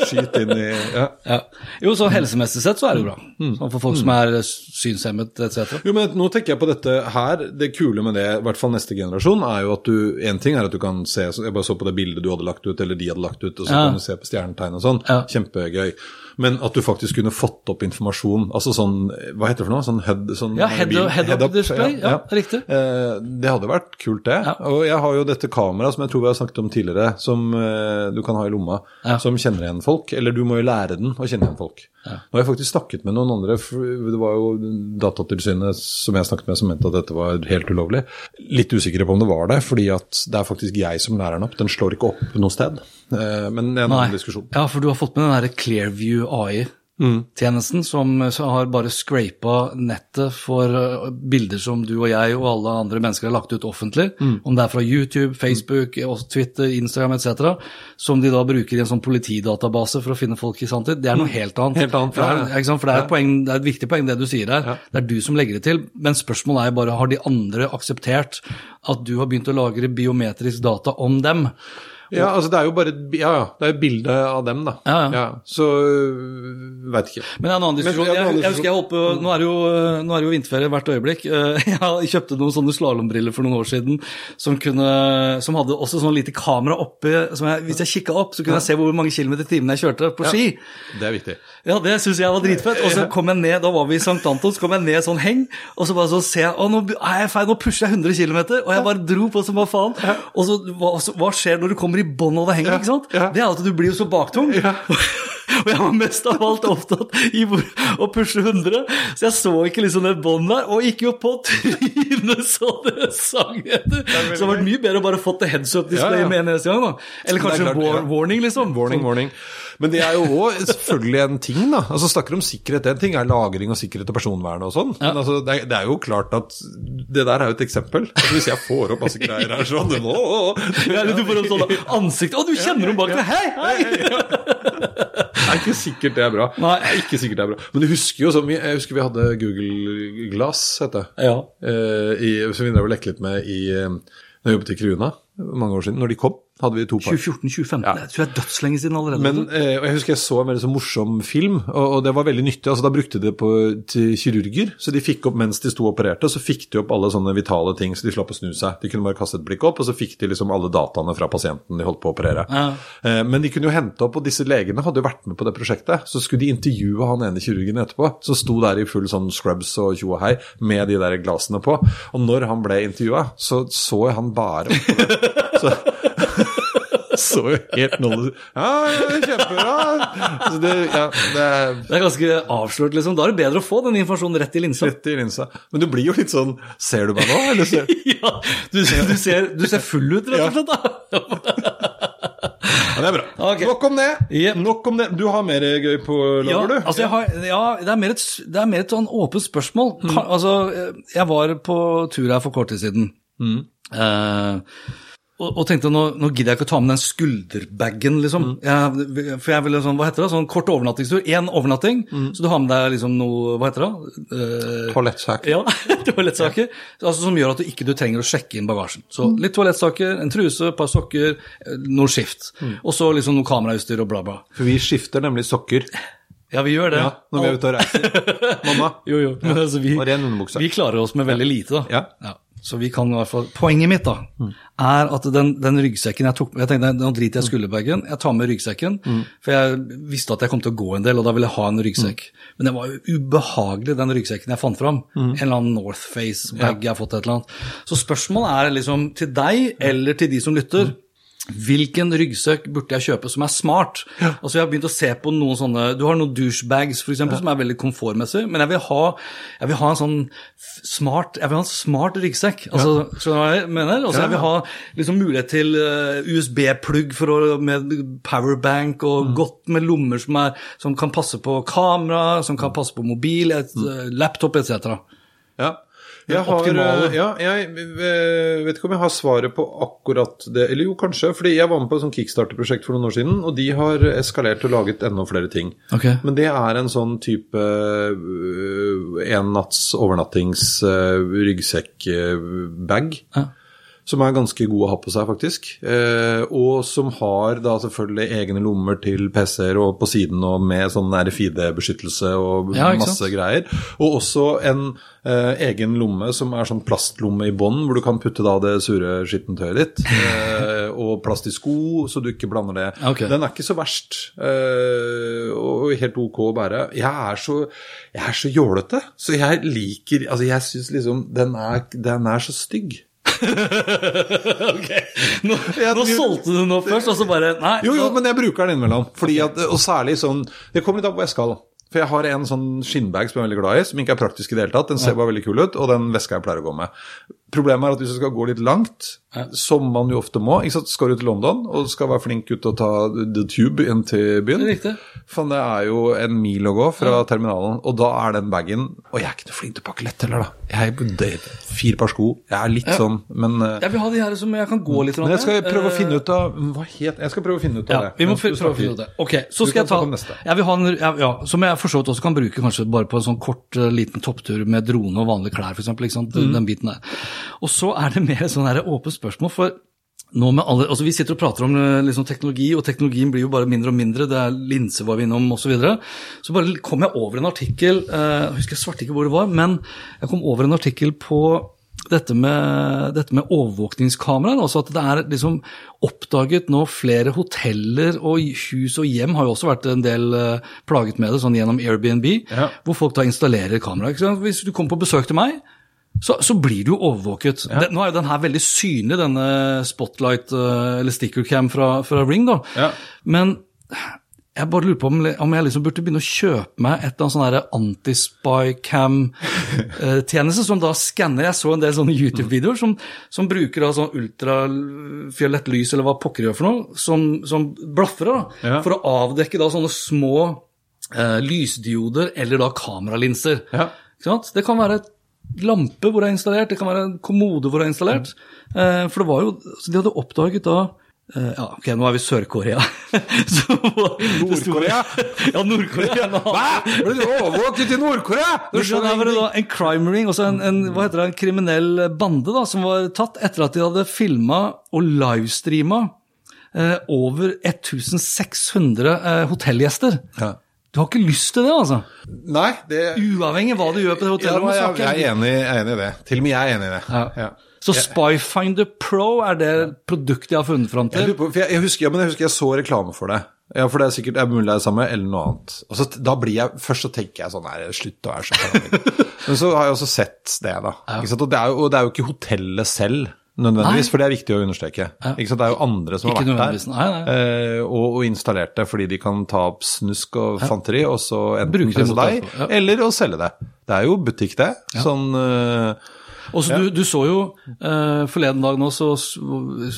Skyt inn i ja. Ja. Jo, så helsemessig sett så er det jo bra. Sånn for folk som er synshemmet etc. Jo, men nå tenker jeg på dette her. Det kule med det, i hvert fall neste generasjon, er jo at du En ting er at du kan se Jeg bare så på det bildet du hadde lagt ut, eller de hadde lagt ut, og så Ja. kan du se på stjernetegn og sånn. Ja. Kjempegøy. Men at du faktisk kunne fått opp informasjon, altså sånn Hva heter det for noe? Sånn head, sånn Ja, head- head, head-up display, ja, riktig. Eh, det hadde vært kult, det. Ja. Og jeg har jo dette kameraet som jeg tror vi har snakket om tidligere, som eh, du kan ha i lomma, Ja. som kjenner igjen folk. Eller du må jo lære den å kjenne igjen folk. Nå har jeg faktisk snakket med noen andre, for det var jo Datatilsynet som jeg snakket med som mente at dette var helt ulovlig. Litt usikre på om det var det, fordi at det er faktisk jeg som lærer den opp. Den slår ikke opp noe sted. Eh, men det er en Nei. annen diskusjon. Ja, for du har fått med den derre Clearview AI-tjenesten som har bare scrapa nettet for uh, bilder som du og jeg og alle andre mennesker har lagt ut offentlig, om det er fra YouTube, Facebook, Twitter, Instagram etc., som de da bruker i en sånn politidatabase for å finne folk i sanntid. Det er noe helt annet. Helt annet, For det, er, for det, er et poeng, det er et viktig poeng det du sier her. Det er du som legger det til. Men spørsmålet er bare har de andre akseptert at du har begynt å lagre biometrisk data om dem? Ja, altså det er jo bare ja, ja, det er et bilde av dem, da. Ja, ja. så øh, veit ikke. Men en annen diskusjon. Ja, jeg, jeg husker jeg håper, nå er, det jo, nå er det jo vinterferie hvert øyeblikk. Eh, Jeg kjøpte noen sånne slalåmbriller for noen år siden som, kunne, som hadde også sånn lite kamera oppe. Som jeg, hvis jeg kikka opp, så kunne jeg se hvor mange kilometer i timen jeg kjørte på ski. Det er viktig. Ja, det syns jeg var dritfett. Og så kom jeg ned, da var vi i St. Antons, kom jeg ned sånn heng, og så bare så ser jeg Å, nå er jeg feil, nå pusher jeg 100 km, og jeg bare dro på som hva faen. Og så hva, så, hva skjer når du kommer i bånn av det henget, ikke sant? Det er at du blir jo så baktung. og jeg var mest av alt opptatt i å pushe 100, så jeg så ikke liksom det båndet der, og gikk jo på trynet så det sang etter. Så det vært mye bedre å bare fått det heads up-displayet Ja, ja. med en eneste gang, da. Eller er kanskje klart, ja. warning, liksom. Warning, warning. Men det er jo òg selvfølgelig en ting, da. Altså Snakker om sikkerhet. En ting er lagring og sikkerhet og personvern og sånn. Men altså, det, er, det er jo klart at Det der er jo et eksempel. Altså, hvis jeg får opp masse greier her sånn å, å, Ja, eller du får opp sånn ansikt Å, du kjenner dem bak deg! Hei, hei! Det er ikke sikkert det er bra. Nei. Det er ikke sikkert det er bra. Men du husker jo vi, jeg husker vi hadde Google Glass, heter det. Ja. Eh, i, som vi drev og lekte litt med i, eh, når jeg jobbet i Kruna mange år siden. Når de kom, hadde vi to par. 2014-2015. Ja. Det tror jeg er dødslenge siden allerede. Men eh, og jeg husker jeg så en veldig så morsom film, og, og det var veldig nyttig. altså Da brukte de det på, til kirurger, så de fikk opp mens de sto og opererte, så fikk de opp alle sånne vitale ting, så de slapp å snu seg. De kunne bare kaste et blikk opp, og så fikk de liksom alle dataene fra pasienten de holdt på å operere. Ja. Eh, men de kunne jo hente opp, og disse legene hadde jo vært med på det prosjektet, så skulle de intervjue han ene kirurgen etterpå, som sto der i full sånn scrubs og tjo og hei, med de der glasene på. Og når han ble intervjua, så så jeg han bare opp på det. Så, så jo helt nåløs Ja, ja, kjempebra. Altså det, ja, det er Det er ganske avslørt, liksom. Da er det bedre å få den informasjonen rett i linsa. rett i linsa. Men du blir jo litt sånn Ser du meg nå, eller ser Ja, du, ser- du, ser, du ser full ut, rett og slett. da. Ja, det er bra. Okay. Nok om. Yep. Nok om det. Du har mer gøy på Ja, lager, du? altså har, ja, det er mer et, det er mer et sånn åpent spørsmål. Mm. Altså, jeg var på tur her for kort tid siden. Eh, og, og tenkte nå, nå gidder jeg ikke å ta med den skulderbagen, liksom. Jeg, for jeg ville sånn, hva heter det, sånn kort overnattingstur. Én overnatting, så du har med deg liksom noe, hva heter det? Eh, toalettsaker. ja, toalettsaker. Altså, som gjør at du ikke du trenger å sjekke inn bagasjen. Så litt toalettsaker, en truse, et par sokker, eh, noe skift. Og så liksom noe kamerautstyr og bla, bla. For vi skifter nemlig sokker Ja, vi gjør det. ja, når vi er ute og reiser. Mamma. Jo, jo. Men altså, vi, vi klarer oss med veldig lite, da. Ja. Ja. Så vi kan i hvert fall Poenget mitt da, er at den, den ryggsekken jeg tok Jeg tenkte nå driter jeg i skulderbagen, jeg tar med ryggsekken. For jeg visste at jeg kom til å gå en del, og da ville jeg ha en ryggsekk. Men det var jo ubehagelig, den ryggsekken jeg fant fram. En eller annen North Face-bag jeg har fått et eller annet. Så spørsmålet er liksom til deg, eller til de som lytter. Hvilken ryggsekk burde jeg kjøpe som er smart? Altså Jeg har begynt å se på noen sånne Du har noen douchebags for eksempel, som er veldig komfortmessig, men jeg vil ha, jeg vil ha en sånn smart Jeg vil ha en smart ryggsekk. Altså, Skjønner du hva jeg mener? Altså Jeg vil ha liksom mulighet til eh, USB-plugg med powerbank og godt med lommer som, er, som kan passe på kamera, som kan passe på mobil, et, mm. laptop etc. Ja. Jeg har, optimale. ja, jeg eh, vet ikke om jeg har svaret på akkurat det. Eller jo, kanskje. fordi jeg var med på et sånn kickstarter-prosjekt for noen år siden, og de har eskalert og laget enda flere ting. Ok. Men det er en sånn type uh, en natts overnattings uh, ryggsekkbag. Ja. Som er ganske god å ha på seg, faktisk. Eh, og som har da selvfølgelig egne lommer til PC-er og på siden og med sånn RFID-beskyttelse og Ja, masse greier. Og også en eh, egen lomme som er sånn plastlomme i bånn, hvor du kan putte da det sure skittentøyet ditt. Eh, og plast i sko, så du ikke blander det. Okay. Den er ikke så verst, eh, og helt ok å bære. Jeg er så, jeg er så jålete, så jeg liker Altså, jeg syns liksom den er, den er så stygg. Ok, Nå, nå solgte du noe først, og så bare Nei. Jo, jo, men jeg bruker den innimellom. Og særlig sånn Det kommer litt an på hva jeg skal. For jeg har en sånn skinnbag som jeg er veldig glad i, som ikke er praktisk i det hele tatt. Den ser bare veldig kul ut, og den veska jeg pleier å gå med. Problemet er at hvis du skal gå litt langt, som man jo ofte må ikke sant? Skal du til London og skal være flink ut og ta The Tube inn til byen Det For det er jo en mil å gå fra terminalen, og da er den bagen Og jeg er ikke noe flink til å pakke lett heller, da. Jeg er Fire par sko. Jeg er litt sånn, men eh, Jeg vil ha de her som jeg kan gå litt Men jeg skal prøve å Eh, finne ut av Hva het Jeg skal prøve å finne ut av Ja, det. vi må prøve å finne ut av det. Ok, så skal jeg ta jeg vil ha en, ja, ja, Som jeg for så vidt også kan bruke kanskje bare på en sånn kort eh, liten topptur med drone og vanlige klær, f.eks. Mm. Den biten der. Og så er det mer sånn her åpent spørsmål, for alle, altså Vi sitter og prater om eh, liksom, teknologi, og teknologien blir jo bare mindre og mindre. det er Linse var vi innom osv. Så, videre. så bare kom jeg over en artikkel eh, Jeg husker jeg svarte ikke hvor det var, men jeg kom over en artikkel på dette med, dette med overvåkningskameraer. altså At det er liksom oppdaget nå flere hoteller og hus og hjem har jo også vært en del eh, plaget med det, sånn gjennom Airbnb, Ja. hvor folk da installerer kamera. Hvis du kommer på besøk til meg, så, så blir du jo overvåket. Den, nå er jo den her veldig synlig, denne spotlight eh, eller stickercam fra, fra Ring, da. Ja. Men jeg bare lurer på om, om jeg liksom burde begynne å kjøpe meg et eller annet sånn antispy-cam-tjeneste som da skanner Jeg så en del sånne YouTube-videoer som, som bruker da sånn ultrafiolett lys, eller hva pokker gjør for noe, som, som blafrer da, Ja. for å avdekke da sånne små eh, lysdioder eller da kameralinser. Ja. Det kan være et lampe hvor det er installert, det kan være en kommode hvor det er installert. Mm. for det var jo, så De hadde oppdaget da eh, ja, ok, nå er vi Sør-Korea. Nord-Korea? Ja, Nord-Korea. Hva? Ble du overvåket i Nord-Korea? En crime ring, også en, en, hva heter det, en kriminell bande da, som var tatt etter at de hadde filma og livestreama eh, over 1600 eh, hotellgjester. Ja. Du har ikke lyst til det, altså? Nei, det Uavhengig av hva du gjør på det ja, hotellet. jeg, jeg, er enig, jeg er enig i det. Til og med jeg er enig i det. Ja. Ja. Så Spyfinder Pro er det produktet jeg har funnet fram til. jeg, husker, ja, men jeg husker jeg så reklame for det. Ja, For det er sikkert er mulig det er det samme, eller noe annet. Og så, da blir jeg, Først så tenker jeg sånn Nei, slutt å være så. Men så har jeg også sett det, da. Og, det er jo, og det er jo ikke hotellet selv. Nødvendigvis, Nei. for det er viktig å understreke. Ikke sant? Det er jo andre som Ikke har vært der nei, nei. eh, og, og installert det fordi de kan ta opp snusk og fanteri, og så enten presse deg, ja. eller å selge det. Det er jo butikk, det. Sånn uh, Og du, du så jo uh, forleden dag nå, så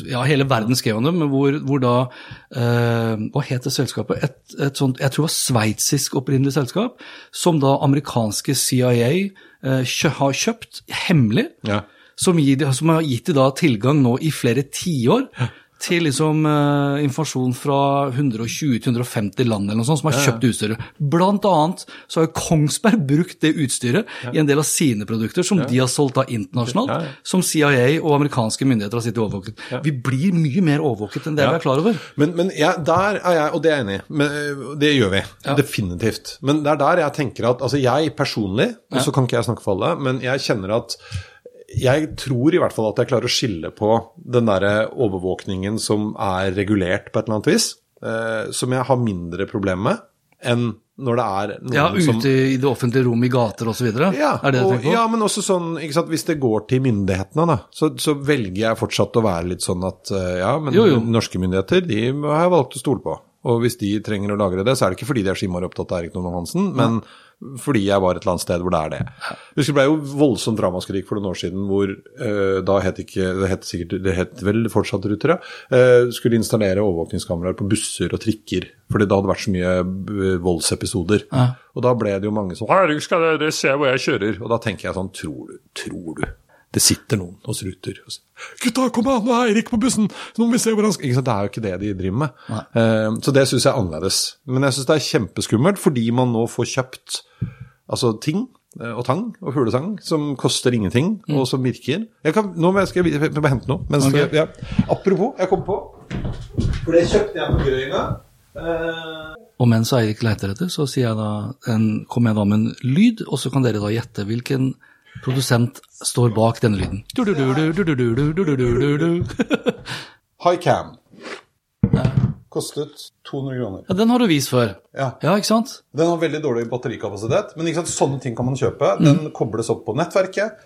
Ja, hele verden skrev om det, men hvor, hvor da uh, Hva het det selskapet? Et, et sånt, jeg tror det var sveitsisk opprinnelig selskap, som da amerikanske CIA uh, har kjøpt hemmelig. Ja. Som, gir, som har gitt dem tilgang nå i flere tiår til liksom uh, informasjon fra 120-150 land eller noe sånt som har kjøpt utstyret. Blant annet så har Kongsberg brukt det utstyret i en del av sine produkter som de har solgt da internasjonalt, som CIA og amerikanske myndigheter har sittet overvåket. Vi blir mye mer overvåket enn det vi er klar over. Men, men der er jeg, og det er jeg enig i, men, øh, det gjør vi. Definitivt. Men det er der jeg tenker at Altså, jeg personlig, og så kan ikke jeg snakke for alle, men jeg kjenner at jeg tror i hvert fall at jeg klarer å skille på den derre overvåkningen som er regulert på et eller annet vis, eh, som jeg har mindre problemer med enn når det er noen Ja, som ute i det offentlige rom, i gater osv. ja, er det og, på? ja, men også sånn, sant, hvis det går til myndighetene, da, så, så velger jeg fortsatt å være litt sånn at eh, ja, men Jo, jo. norske myndigheter, de har jeg valgt å stole på. Og hvis de trenger å lagre det, så er det ikke fordi de er skimmere opptatt av Erik Normann Hansen, men fordi jeg var et eller annet sted hvor det er det. Jeg husker det ble jo voldsomt dramaskrik for noen år siden hvor eh, da het ikke Det het sikkert Det het vel fortsatt Ruter, ja. eh, skulle installere overvåkningskameraer på busser og trikker. Fordi det hadde vært så mye voldsepisoder. voldsepisoder. Og da ble det jo mange som Herregud, skal dere se hvor jeg kjører? Og da tenker jeg sånn Tror du? Tror du? Det sitter noen hos Ruter og sier 'Gutta, kom an, nå er Eirik på bussen! Nå må vi se hvor han skal Ikke sant? Det er jo ikke det de driver med. Uh, så det syns jeg er annerledes. Men jeg syns det er kjempeskummelt fordi man nå får kjøpt altså ting eh, og tang og fuglesang som koster ingenting, og som virker. Jeg kan, nå må jeg, skal jeg, jeg må hente noe. Mens, Ok. ja. Apropos, jeg kom på For det kjøpte jeg på Grøynga. Uh... Og mens Eirik leter etter, så sier jeg da, en, kommer jeg da med en lyd, og så kan dere da gjette hvilken Produsent står bak denne lyden. Highcam. Kostet 200 kroner. Ja, Den har du vist før. Ja. ja ikke sant? Den har veldig dårlig batterikapasitet, men sant, sånne ting kan man kjøpe. Den mm. kobles opp på nettverket,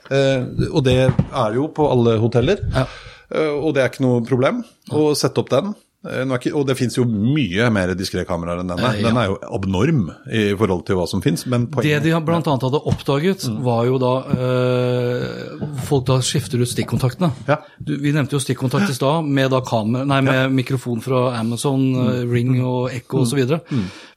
og det er jo på alle hoteller. Ja. Og det er ikke noe problem å sette opp den. Eh, ikke, og det fins jo mye mer diskré kameraer enn denne. Eh, ja. Den er jo abnorm i forhold til hva som fins, Det de bl.a. hadde oppdaget, var jo da eh, Folk da skifter ut stikkontaktene. Ja. Du, vi nevnte jo stikkontakt i stad, med da kamera, nei, med mikrofon fra Amazon, mm. Ring og Echo osv.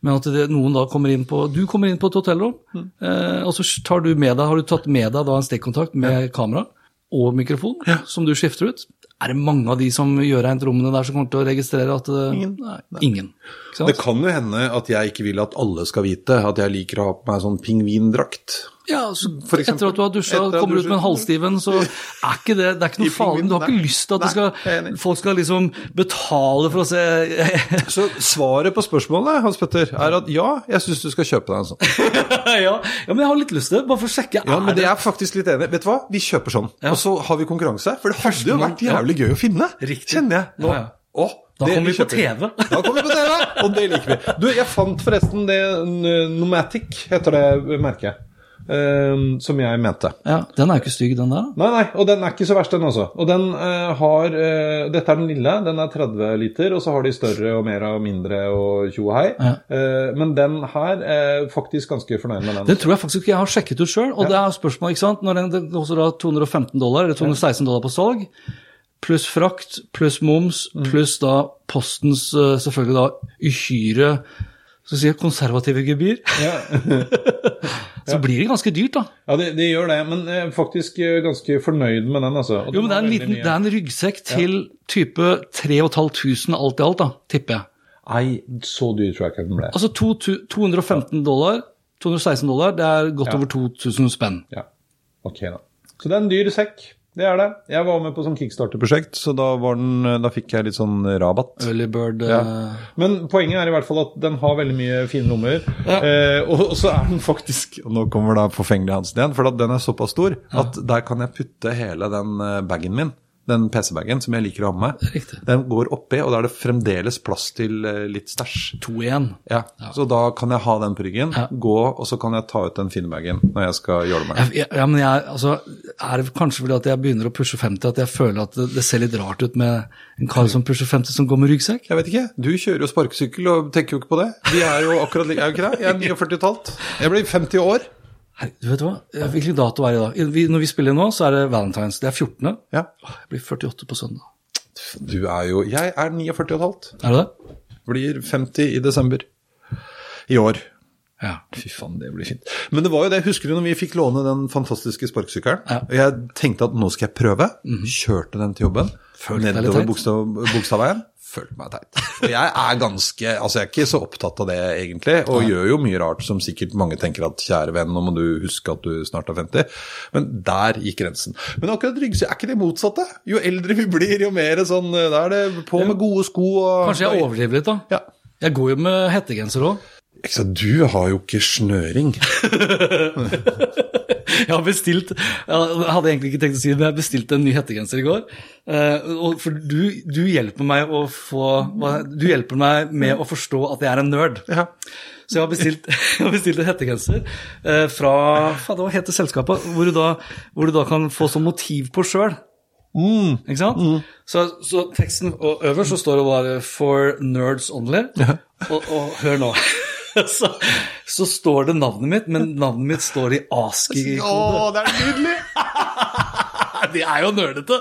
Men at det, noen da kommer inn på Du kommer inn på et hotellrom, eh, og så tar du med deg, har du tatt med deg da en stikkontakt med kamera og mikrofon, som du skifter ut. Er det mange av de som gjør rent rommene der som kommer til å registrere at det, Ingen. Nei, ingen. Ikke sant? Det kan jo hende at jeg ikke vil at alle skal vite at jeg liker å ha på meg sånn pingvindrakt. Ja, så For eksempel. etter at du har dusja og kommer ut med en halvstiven, så er ikke det, det er ikke noe farlig. Du har ikke lyst til at skal, folk skal liksom betale for å se Så svaret på spørsmålet Hans Petter, er at ja, jeg syns du skal kjøpe deg en sånn. ja, ja, men jeg har litt lyst til det, bare for å sjekke. Ja, men det er faktisk litt enig. Vet du hva? Vi kjøper sånn. Ja. Og så har vi konkurranse. For det hadde jo vært jævlig gøy å finne. Riktig. Kjenner jeg nå. Ja, ja. Å, Da kommer vi på TV. Da kommer vi på TV, og det liker vi. Du, jeg fant forresten det Nomatic, heter det merket. Eh, som jeg mente. Ja, Den er jo ikke stygg, den der. Nei, nei, og den er ikke så verst, den også. Og den uh, har uh, Dette er den lille, den er 30 liter, og så har de større og mer og mindre og tjo og hei. Ja. Eh, men den her er faktisk ganske fornøyd med den. Det tror jeg faktisk ikke jeg har sjekket ut sjøl. Og det er spørsmål, ikke sant. Når den koster da 215 dollar, eller 216 dollar på salg, pluss frakt, pluss moms, Mm. pluss da postens selvfølgelig da uhyre så sier jeg konservative gebyr, Ja, så blir det ganske dyrt, da. ja det, det gjør det, men jeg er faktisk eh, ganske fornøyd med den, altså. Jo, men det er en, liten, det er en ryggsekk til type 3500 alt i alt, da, tipper jeg. Nei, så dyr tror jeg ikke den ble. Altså to, to, 215 dollar, 216 dollar, det er godt Ja. over 2000 spenn. Ja, ok da. Så det er en dyr sekk, det er det. Jeg var med på sånn kickstarter-prosjekt, så da, var den, da fikk jeg litt sånn rabatt. Early bird Ja. eh, Men poenget er i hvert fall at den har veldig mye fine lommer. Eh, og, så er den faktisk Og nå kommer da forfengelig Hansen igjen, for den er såpass stor at der kan jeg putte hele den eh, bagen min. Den PC-bagen som jeg liker å ha med. Riktig. Den går oppi, og da er det fremdeles plass til eh, litt stæsj. 2-1. Ja, Så da kan jeg ha den på ryggen, Ja. gå, og så kan jeg ta ut den Finn-bagen når jeg skal gjøre meg. Jeg- Ja, men jeg, altså, er det kanskje fordi at jeg begynner å pushe 50 at jeg føler at det, det ser litt rart ut med en kar som pusher 50 som går med ryggsekk? Jeg vet ikke. Du kjører jo sparkesykkel og tenker jo ikke på det. Vi er jo akkurat like, er jo ikke det? Jeg er 49 talt. Jeg blir 50 år. Du vet hva? Hvilken dato er det i dag? Vi, når vi spiller nå, så er det Valentine's. Det er 14. Ja. Åh, Jeg blir 48 på søndag. Du er jo Jeg er 49,5. Er det det? Blir 50 i desember. I år. Ja. Fy faen, det blir fint. Men det var jo det, husker du når vi fikk låne den fantastiske sparkesykkelen? Ja. Jeg tenkte at nå skal jeg prøve. Kjørte den til jobben. Følte nedover Bogstadveien. Følte meg teit. Og jeg er ganske Altså, jeg er ikke så opptatt av det, egentlig. Og gjør jo mye rart som sikkert mange tenker at kjære venn, nå må du huske at du snart er 50. Men der gikk grensen. Men akkurat ryggsekk, er ikke det motsatte? Jo eldre vi blir, jo mer sånn Da er det på med gode sko og Kanskje jeg overdriver litt, da. Ja. Jeg går jo med hettegenser òg. Du har jo ikke snøring. Jeg har bestilt Jeg hadde egentlig ikke tenkt å si det, men jeg bestilte en ny hettegenser i går. Eh, og for du, du hjelper meg å få Du hjelper meg med å forstå at jeg er en nerd. Ja. Så jeg har bestilt, jeg har bestilt en hettegenser eh, fra faen, Hva heter selskapet? Hvor du, da, hvor du da kan få sånn motiv på sjøl. Ikke sant? Så, så teksten og øverst så står det bare 'For nerds only'. Og, og hør nå. Så, så står det navnet mitt, men navnet mitt står i ASCII-kode. det er nydelig! De er jo nerdete!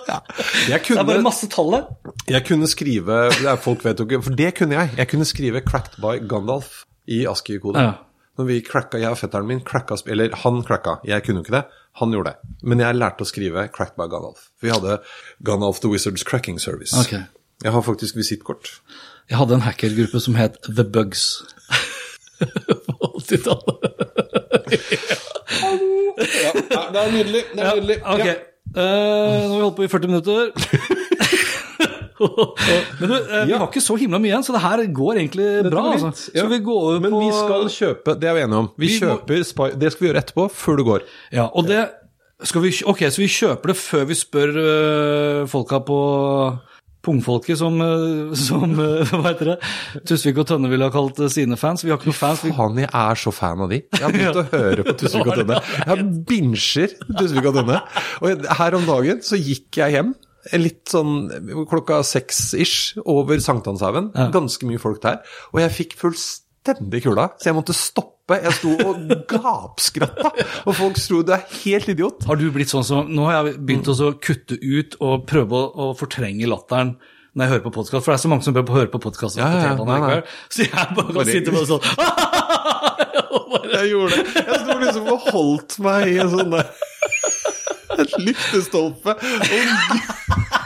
Jeg Det er bare masse tall der. jeg kunne skrive Folk vet jo ikke For det kunne jeg. Jeg kunne skrive 'Cracked by Gandalf' i ASCII-kode. Ja. Når vi cracka, Jeg og fetteren min cracka Eller han cracka, jeg kunne jo ikke det. Han gjorde det. Men jeg lærte å skrive 'Cracked by Gandalf'. Vi hadde Gandalf the Wizards Cracking Service. Okay. Jeg har faktisk visittkort. Jeg hadde en hackergruppe som het The Bugs. På 80-tallet. Ja, det er nydelig. Det er nydelig. Ok, uh, nå har vi holdt på i 40 minutter. Men du, eh, vi har ikke så himla mye igjen, så det her går egentlig bra. går Altså. ja. Vi over Men på vi skal kjøpe Det er vi enige om. Vi, Vi må- kjøper Spy... Det skal vi gjøre etterpå, før du går. Ja, og det skal vi, Ok, så vi kjøper det før vi spør uh, folka på Pungfolket, som, øh, som øh, Hva heter det? Tusvik og Tønne ville ha kalt øh, sine fans. Vi har ikke noen fans. Vi, Faen, jeg er så fan av de. Jeg har begynt å høre på Tusvik og Tønne. Jeg binsjer Tusvik og Tønne. Og her om dagen så gikk jeg hjem. Litt sånn klokka seks-ish over Sankthanshaugen. Ganske mye folk der. Og jeg fikk fullstendig kulda, så jeg måtte stoppe. Jeg sto og gapskratta, og folk tro du er helt idiot. har du blitt sånn som Nå har jeg begynt å kutte ut og prøve å, å fortrenge latteren når jeg hører på podkast, for det er så mange som bør høre på podkast Ja, ja. T-banen. Så jeg bare kan sitte bare sånn bare, Jeg gjorde det. Jeg sto liksom og holdt meg i en sånn der Et lyktestolpe. Og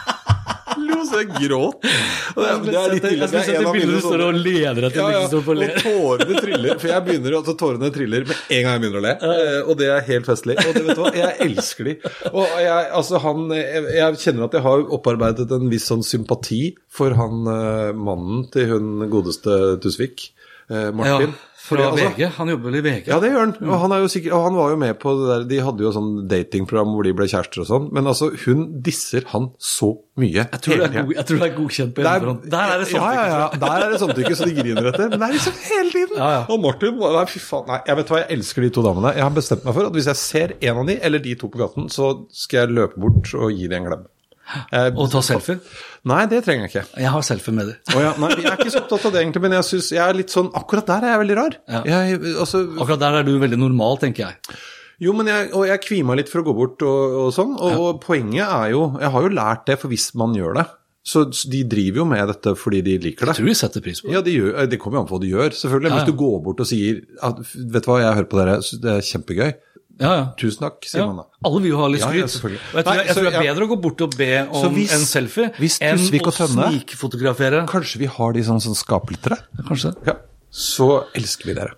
så jeg gråt. Og det, det er litt ille. Det er en av mine du står og leder etter ja, ja, lyktestolpe og tårene triller. For jeg begynner altså tårene triller med en gang jeg begynner å le. eh, Og det er helt festlig. Og det, vet du hva, jeg elsker de. Og jeg, altså han, jeg, jeg kjenner at jeg har opparbeidet en viss sånn sympati for han eh, mannen til hun godeste Tusvik. Martin. Ja, Martin. Fra altså, VG. Han jobber vel i VG. ja, det gjør han. Og han, er jo sikkert, og han var jo med på det der De hadde jo sånn datingprogram hvor de ble kjærester og sånn. Men altså, hun disser han så mye. Jeg tror, det er, god, tror det er godkjent på hjemmefront. Der er det ja, ja, ja, der er det samtykke, så de griner etter. Men det er liksom hele tiden. Ja, ja. Og Martin Nei, fy faen. Nei, jeg vet hva, jeg elsker de to damene. Jeg har bestemt meg for at hvis jeg ser en av de, eller de to på gaten, så skal jeg løpe bort og gi dem en klem. Og ta selfie. Nei, det trenger jeg ikke. Jeg har selfie med dem. Oh, ja, nei, jeg er ikke så opptatt av det egentlig, men jeg synes jeg er litt sånn Akkurat der er jeg veldig rar. Ja. Jeg, altså, Akkurat der er du veldig normal, tenker jeg. Jo, men jeg, og jeg kvima litt for å gå bort og, og sånn. Og, og poenget er jo Jeg har jo lært det, for hvis man gjør det, Så de driver jo med dette fordi de liker det. Jeg tror de setter pris på det. Ja, de gjør, det kommer jo an på hva de gjør, selvfølgelig. Ja, ja. Hvis du går bort og sier at, vet du hva, jeg hører på dere, det er kjempegøy. Ja, ja. Tusen takk, sier Ja. man da. Alle vil jo ha litt skryt. ja, og jeg tror, Nei, jeg tror det er bedre å gå bort og be om hvis- en selfie hvis enn å og snikfotografere. Kanskje vi har de som sånn skaplyttere? Kanskje. Ja. Så elsker vi dere.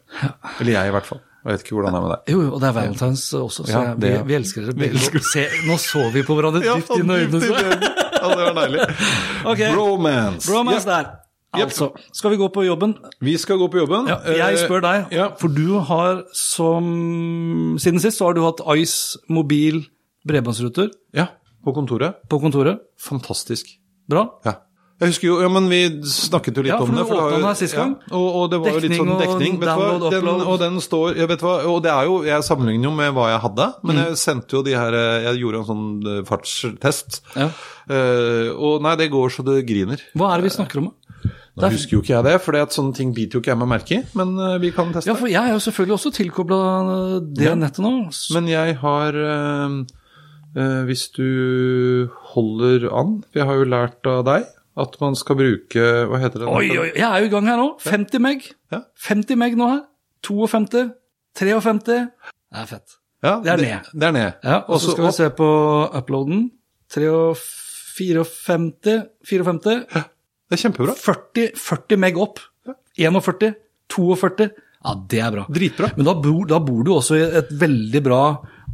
Eller jeg i hvert fall. Jeg vet ikke hvordan det er med deg. Jo, og det er valentines også, så Ja, det, vi, ja. vi elsker dere begge. Se, nå så vi på hverandre dypt inn i øynene. Ja, det var deilig. Okay. Bromance. Bromance Ja. der. Altså, skal vi gå på jobben? Vi skal gå på jobben. Ja, jeg Eh, spør deg, Ja. for du har som Siden sist så har du hatt Ice mobil bredbåndsruter ja, på kontoret. på kontoret. Fantastisk. Bra. Ja. Jeg husker jo, ja, men Vi snakket jo litt Ja, om det. for du åpnet den her sist gang. Ja, og, og det var jo litt sånn dekning. Vet du hva? download, Den, og den står jeg vet hva, Og det er jo, jeg sammenligner jo med hva jeg hadde, men Mm. jeg sendte jo de her eh, Jeg gjorde en sånn eh, fartstest. Ja. Uh, og nei, det går så det griner. Hva er det vi snakker om? da? Nå husker jo ikke jeg det, for sånne ting biter jo ikke jeg meg merke i. Men eh, vi kan teste. Ja, for jeg er jo selvfølgelig også tilkobla det Ja. nettet nå. Men jeg har øh, øh, Hvis du holder an jeg har jo lært av deg at man skal bruke Hva heter det? Oi, oi, jeg er jo i gang her nå. 50 meg. Ja. 50 meg nå her. 52. 53. Det er fett. Ja, Det er ned. Det er ned. Ja, og så skal vi se på uploaden. 54. 54. Det er kjempebra. 40, 40 meg opp. 41. 42. Ja, det er bra. Dritbra. Men da bor, da bor du også i et veldig bra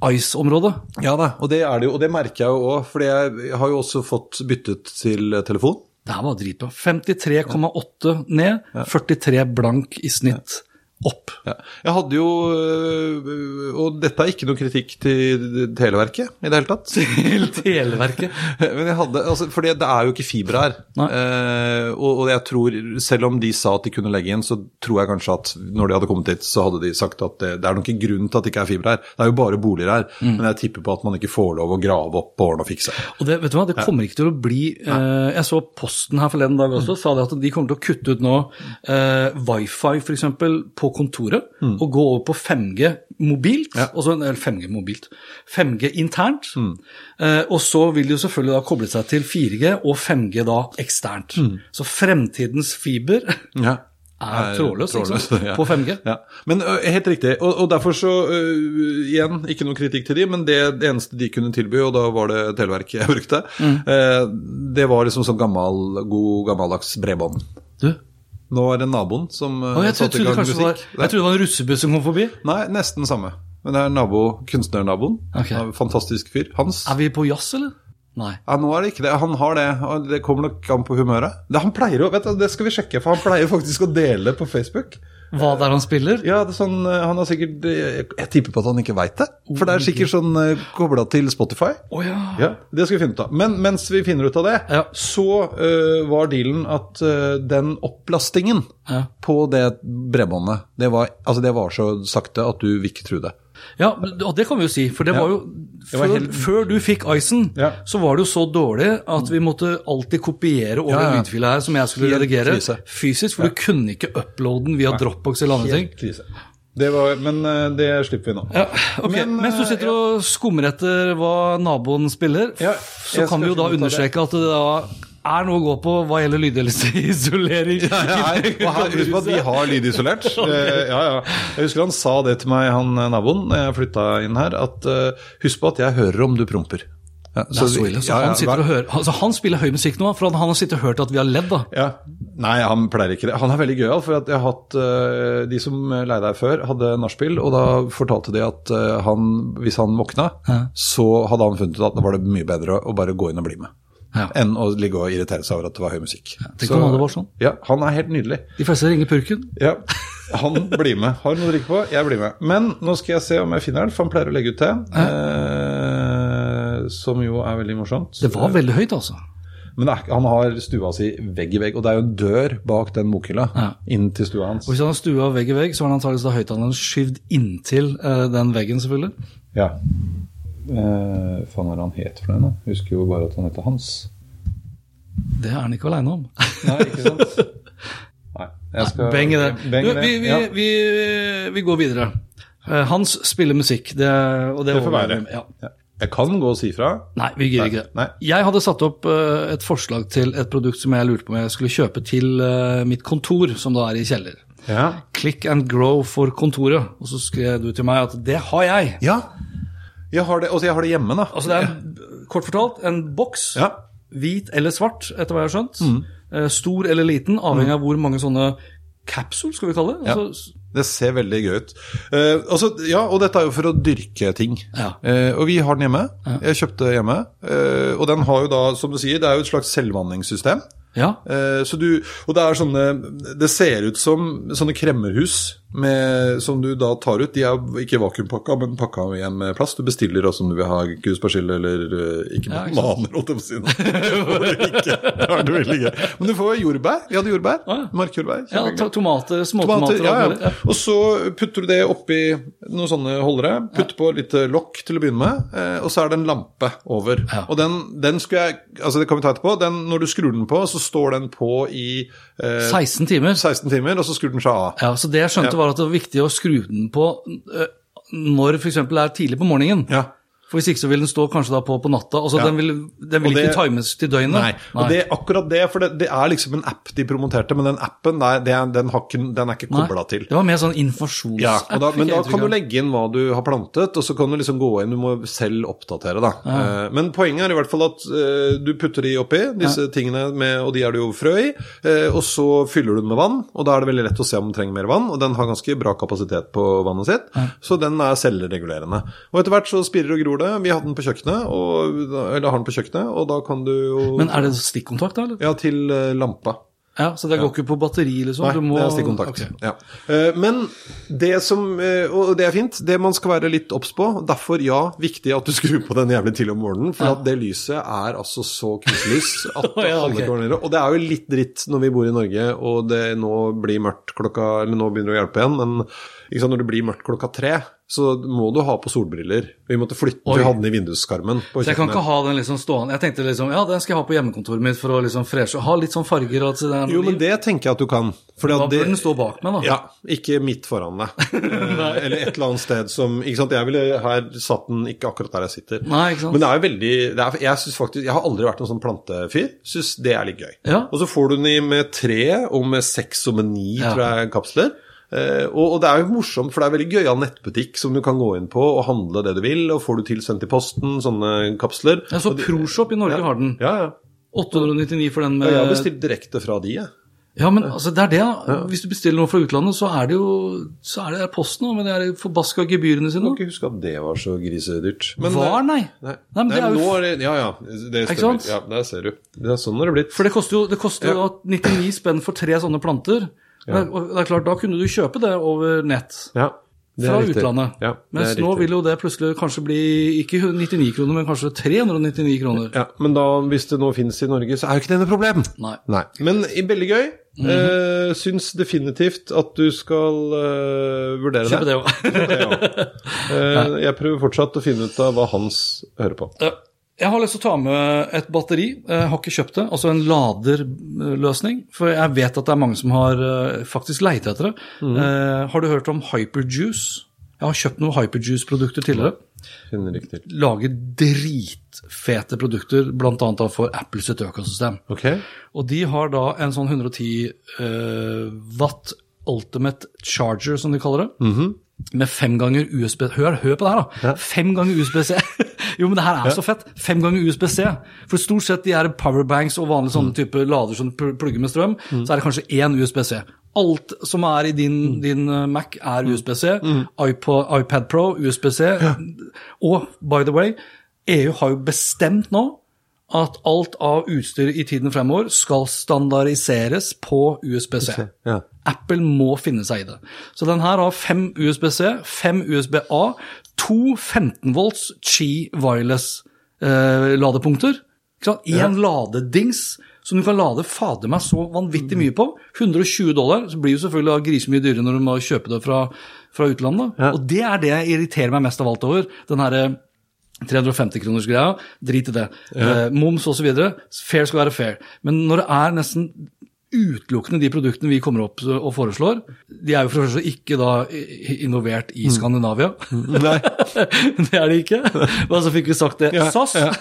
Ice-område. Ja da, og det er det jo, og det merker jeg jo òg, for jeg har jo også fått byttet til telefon. Det her var dritbra. 53,8 ned, 43 blank i snitt opp. Ja. Jeg hadde jo øh, Og dette er ikke noe kritikk til Televerket i det hele tatt. Til Televerket. Men jeg hadde, altså, for det er jo ikke fiber her. Eh, og, og jeg tror, selv om de sa at de kunne legge inn, så tror jeg kanskje at når de hadde kommet dit, så hadde de sagt at det, det er nok en grunn til at det ikke er fiber her. Det er jo bare boliger her. Mm. Men jeg tipper på at man ikke får lov å grave opp på årene og fikse. Og det, vet du hva, det kommer ikke til å bli eh, Jeg så Posten her forleden dag også, sa det at de kommer til å kutte ut nå eh, wifi f.eks. på kontoret, og gå over på 5G mobilt. Altså, eller 5G mobilt. 5G internt. Eh, og så vil de jo selvfølgelig da koble seg til 4G og 5G da eksternt. Så fremtidens fiber Ja. er trådløs, trådløs sant? ja. På 5G. Ja. Men helt riktig. Og, og derfor så uh, Igjen, ikke noe kritikk til de, men det, det eneste de kunne tilby, og da var det Televerket jeg brukte, Mm. eh, det var liksom sånn gammel, god gammeldags bredbånd. Du, Nå er det naboen som jeg, satte i gang musikk. var, jeg trodde det var en russebuss som kom forbi. Nei, nesten samme. Men det er nabo, kunstnernaboen. Ok. Han er en Fantastisk fyr. Hans. Er vi på jazz, eller? Nei. Ja, nå er det ikke det. Han har det. Det kommer nok an på humøret. Det, han pleier å, vet du, det skal vi sjekke, for han pleier faktisk å dele på Facebook. Hva det er han spiller? Ja, det er sånn, eh, han har sikkert Jeg jeg tipper på at han ikke veit det. For det er sikkert sånn kobla til Spotify. Oh, ja. Ja, Det skal vi finne ut av. Men mens vi finner ut av det, Ja. så uh, var dealen at uh, den opplastingen på det bredbåndet, det var, altså det var så sakte at du vil ikke tro det. Ja, og det kan vi jo si, for det Ja. var jo Det var før, helt- før du fikk Icen, Ja. så var det jo så dårlig at vi måtte alltid kopiere over Ja, en her som jeg skulle Helt redigere krise. fysisk, for du kunne ikke uploade den via Dropbox eller andre ting. Krise. Det var, men eh, det slipper vi nå. Ja, ok. Men, Mens du eh, sitter og skummer etter hva naboen spiller, så kan vi jo da understreke at det da er noe å gå på hva gjelder lydisolering. Og her, husk på at vi har lydisolert. Eh, ja, ja. Jeg husker han sa det til meg, han eh, naboen, da jeg flytta inn her, at uh, husk på at jeg hører om du promper. Ja, Det er så ille. Så ja, ja, han, hører, altså han spiller høy musikk nå, for han, han har sittet og hørt at vi har ledd. da. Ja. Nei, han pleier ikke det. Han er veldig gøyal, for jeg har hatt eh, De som leide her før, hadde nachspiel, og da fortalte de at uh, han, hvis han våkna, så hadde han funnet ut at da var det mye bedre å bare gå inn og bli med. Ja. Enn å ligge og irritere seg over at det var høy musikk. tenk om han var sånn. Ja, han er helt nydelig. De fleste ringer purken. Ja, han blir med. Har du noe å drikke på? Jeg blir med. Men nå skal jeg se om jeg finner den, for han pleier å legge ut det. Eh, som jo er veldig morsomt. Det var veldig høyt, altså. Men det er, han har stua si vegg i vegg, og det er jo en dør bak den bokhylla Ja. inn til stua hans. Og Hvis han har stua vegg i vegg, så har han antakeligvis høyttaleren skyvd inntil eh, den veggen, selvfølgelig. Ja. Eh, faen, hva er det han het for noe? husker jo bare at han heter Hans. Det er han ikke aleine om. Nei, ikke sant? Nei. Jeg skal Beng i det. Beng i Du, vi, vi, Ja. vi, vi går videre. Eh, Hans spiller musikk, det, og det, Det får være. Ja. Ja. Jeg kan gå og si fra. Nei, vi gidder ikke det. Jeg hadde satt opp eh, et forslag til et produkt som jeg lurte på om jeg skulle kjøpe til eh, mitt kontor, som da er i kjeller. Ja. Click and grow for kontoret. Og så skrev du til meg at det har jeg. ja. Jeg har det, altså jeg har det hjemme, da. Altså det er en, kort fortalt en boks, Ja. hvit eller svart, etter hva jeg har skjønt. Mm. Eh, Stor eller liten, avhengig av hvor mange sånne capsule, skal vi kalle det. Ja. Altså, Det ser veldig gøy ut. Uh, altså, ja, og dette er jo for å dyrke ting. Ja. Uh, og vi har den hjemme. Jeg kjøpte hjemme. Uh, og den har jo da, som du sier, det er jo et slags selvvanningssystem. ja. Så du, og det er sånne Det ser ut som sånne kremmerhus med, som du da tar ut. De er ikke vakuumpakka, men pakka igjen med plast. Du bestiller også om du vil ha kuspersille eller eh, ikke Ja, bananer, holdt jeg på å si. Men du får jordbær. Vi hadde jordbær. Ah, ja. Markjordbær. ja tomater, Tomater, småtomater ja, og ja. Ja. Og så putter du det oppi noen sånne holdere. Putter på litt eh, lokk til å begynne med, eh, og så er det en lampe over. Og den, den skulle jeg Altså, det kan vi ta etterpå. Den, når du skrur den på, så står den på i eh, 16 timer. 16 timer, og så skrur den seg av. Ja, så Det jeg skjønte. Var at det var viktig å skru den på øh, når f.eks. er tidlig på morgenen. Ja. For Hvis ikke så vil den stå kanskje da på på natta. Altså, Ja. Den vil, den vil det- ikke times til døgnet. Nei. Og det er akkurat det, for det, det er liksom en app de promoterte, men den appen nei, den, har ikke, den er ikke Nei. kobla til. Det var mer sånn informasjonsapp. Ja, da, men da kan du legge inn hva du har plantet, og så kan du liksom gå inn, du må selv oppdatere da. Eh, Men poenget er i hvert fall at uh, du putter de oppi, disse tingene, med, og de er det jo frø i, Uh, og så fyller du den med vann, og da er det veldig lett å se om den trenger mer vann, og den har ganske bra kapasitet på vannet sitt, så den er selvregulerende. Og etter hvert så spirer og gror det, vi hadde den på kjøkkenet, og, eller har den på kjøkkenet, og da kan du jo... Men er det stikkontakt, da? eller? Ja, til eh, lampa. Ja, Så det går ikke på batteri, liksom? Nei, du må... det er stikkontakt. Ok. Ja. Eh, Men det som eh, Og det er fint, det man skal være litt obs på. Derfor, ja, viktig at du skrur på den jævlig til om morgenen. For at det lyset er altså så kriselys at Ja, alle ok. går ned. Og det er jo litt dritt når vi bor i Norge, og det nå blir mørkt klokka Eller nå begynner det å hjelpe igjen, men ikke sant, når det blir mørkt klokka tre, så må du ha på solbriller. Vi måtte flytte, Oi. vi hadde den i vinduskarmen Så jeg kan ikke ha den liksom stående Jeg tenkte liksom, ja, den skal jeg ha på hjemmekontoret mitt for å liksom freshe Ha litt sånn farger og noe Jo, men det tenker jeg at du kan. Fordi Da at det, bør den stå bak meg, da. Ja, ikke midt foran deg. Eh, Eller et eller annet sted som Ikke sant, jeg ville her satt den ikke akkurat der jeg sitter. Nei, ikke sant? Men det er jo veldig det er, Jeg synes faktisk Jeg har aldri vært en sånn plantefyr. Syns det er litt gøy. Ja. Og så får du den i med tre, og med seks og med ni, Ja. tror jeg, kapsler. Eh, og, og det er jo morsomt, for det er veldig gøyal nettbutikk som du kan gå inn på og handle det du vil, og får du tilsendt i posten sånne kapsler. Ja, så ProShop i Norge Ja. har den. Ja, ja. 899 for den Ja, Jeg har bestilt direkte fra de, jeg. Ja, men altså, det er det. Hvis du bestiller noe fra utlandet, så er det jo så er det posten med de her forbaska gebyrene Jeg kan ikke huske at det var så grisedyrt. Men, Var, eh, nei. Nei, Nei, men det er jo nå er det, Ja, ja, det stemmer. Ja, der ser du. Det er sånn det er blitt. For det koster jo, det koster jo ja. 99 spenn for tre sånne planter. Og det er klart, Da kunne du kjøpe det over nett Ja, det fra riktig. utlandet. Ja, Mens nå vil jo det plutselig kanskje bli ikke 99 kroner, men kanskje 399 kroner. ja, Men da, hvis det nå finnes i Norge, så er jo ikke det noe problem. Nei. Nei. Men i- veldig gøy. Mhm. eh, syns definitivt at du skal eh, vurdere Kjøpe det. det òg. Det også. Eh, jeg prøver fortsatt å finne ut av hva Hans hører på. Jeg har lyst til å ta med et batteri. Jeg har ikke kjøpt det. Altså en laderløsning. For jeg vet at det er mange som har eh, faktisk leit etter det. Mm. Eh, har du hørt om Hyperjuice? Jeg har kjøpt noen Hyperjuice-produkter tidligere. Lager dritfete produkter, bl.a. for Apple sitt økosystem. Okay. Og de har da en sånn 110 eh, watt ultimate charger, som de kaller det. Mhm. Med fem ganger USB Hør, hør på det her, da! Fem ganger USB-C. jo, men det her er så fett. Fem ganger USB-C. For stort sett de er powerbanks og vanlige Mm. sånne type lader som plugger med strøm, så er det kanskje én USB-C. Alt som er i Mm. din, din eh, Mac, er USB-C. iPod, iPad Pro, USB-C. Og by the way, EU har jo bestemt nå at alt av utstyr i tiden fremover skal standardiseres på USB-C. Ja. Apple må finne seg i det. Så den her har fem USB-C, fem USB-A, to 15 volts Qi wireless eh, ladepunkter. Én ladedings som du kan lade fader meg så vanvittig mye på. 120 dollar. Så blir jo selvfølgelig grisemye dyrere når du må kjøpe det fra, fra utlandet. Ja. Og det er det jeg irriterer meg mest av alt over. Den herre 350-kroners-greia, drit i det. Eh, moms osv. Fair skal være fair. Men når det er nesten utelukkende de produktene vi kommer opp og foreslår, de er jo for det første ikke da i- i Skandinavia. Nei. det er de ikke. Men så fikk vi sagt det. Ja, SAS! ja.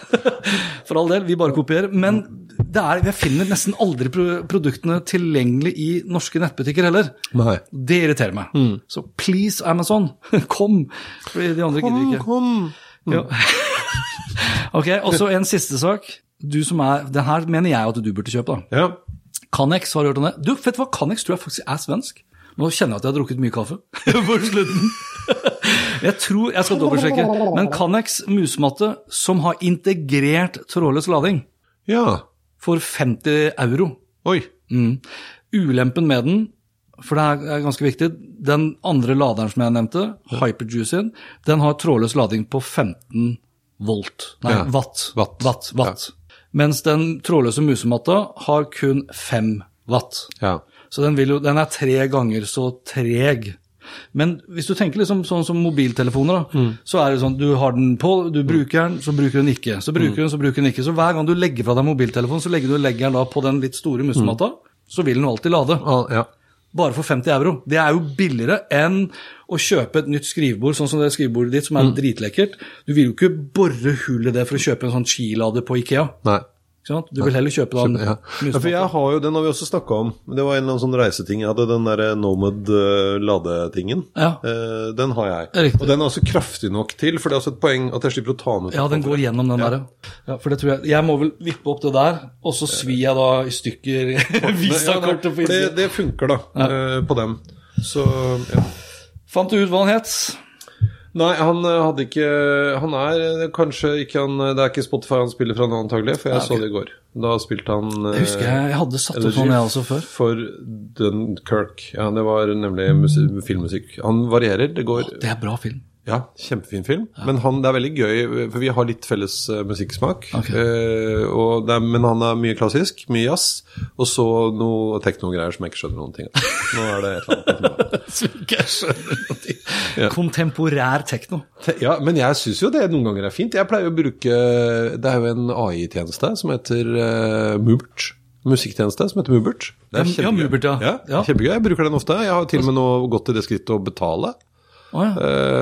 For all del, vi bare kopierer. Men det er, jeg finner nesten aldri produktene tilgjengelig i norske nettbutikker heller. Nei. Det irriterer meg. Så please, Amazon, kom! Fordi de andre gidder ikke. kom. Ja. ok, og så en siste sak. Du som er, Den her mener jeg at du burde kjøpe. da. Ja. Canex, har du hørt om det? Du, vet du hva? Canex tror jeg faktisk er svensk. Nå kjenner jeg at jeg har drukket mye kaffe på slutten. Jeg tror, jeg skal dobbeltsjekke, men Canex musematte som har integrert trådløs lading ja. for 50 euro. Oi. Mm. Ulempen med den, for det er- ganske viktig, den andre laderen som jeg nevnte, Hyperjuicin, den har trådløs lading på 15 volt. Nei, Ja. watt. Watt. Watt, watt. Mens den trådløse musematta har kun 5 watt. Ja. Så den, jo, den er tre ganger så treg. Men hvis du tenker liksom sånn som mobiltelefoner, da, så er det sånn du har den på, du bruker den, så bruker den ikke. Så bruker du den, så bruker den ikke. Så hver gang du legger fra deg mobiltelefonen, så legger du legger den da på den litt store musematta, så vil den alltid lade. Ja, ja. Bare for 50 euro. Det er jo billigere enn å kjøpe et nytt skrivebord, sånn som det skrivebordet ditt, som er dritlekkert. Du vil jo ikke bore hull i det for å kjøpe en sånn skilader på Ikea. Nei. Ikke sant? Du vil heller kjøpe da en Ja. ja, for jeg har jo, den har vi også snakka om. Det var en eller annen sånn reiseting. Jeg hadde den der Nomad eh, ladetingen. Ja. Eh, den har jeg. Riktig. Og den er også kraftig nok til, for det er også et poeng at jeg slipper å ta den ut. Ja, den går gjennom den der. Ja, for det tror jeg Jeg må vel vippe opp det der, og så svir jeg da i stykker visakortet på det, innsiden. det funker, da, eh, på dem. Så ja. Fant du ut hva den het? Nei, han eh, hadde ikke Han er kanskje ikke han Det er ikke Spotify han spiller fra nå, antagelig, for jeg så det i går. Da spilte han Jeg husker jeg, jeg hadde satt opp sånn jeg også før. For Dunkirk. Ja, det var nemlig filmmusikk. Han varierer. Det går Det er bra film. Ja, kjempefin film. Men han, det er veldig gøy, for vi har litt felles uh, musikksmak. Okay. Uh, er, men han er mye klassisk, mye jazz, og så noe teknogreier som jeg ikke skjønner noen ting av. Nå er det et eller annet. Som ikke jeg skjønner ting. Ja. Kontemporær tekno. Te- Ja, men jeg syns jo det noen ganger er fint. Jeg pleier å bruke Det er jo en AI-tjeneste som heter uh, Mubert. Musikktjeneste som heter Mubert. Det er kjempegøy. ja. Mubert, ja. ja. Ja. Kjempegøy. Jeg bruker den ofte. Jeg har til og med nå gått til det skrittet å betale. Å, ja.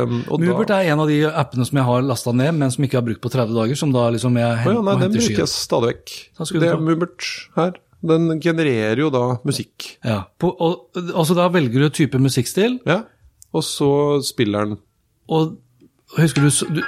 Um, og Mubert da, er en av de appene som jeg har lasta ned, men som ikke har brukt på 30 dager. Som da liksom jeg Å hen- ja, nei, den bruker jeg stadig vekk. Det er. Mubert her. Den genererer jo da musikk. Ja. På, og, altså da velger du type musikkstil, Ja. Og så spiller den. og husker du, du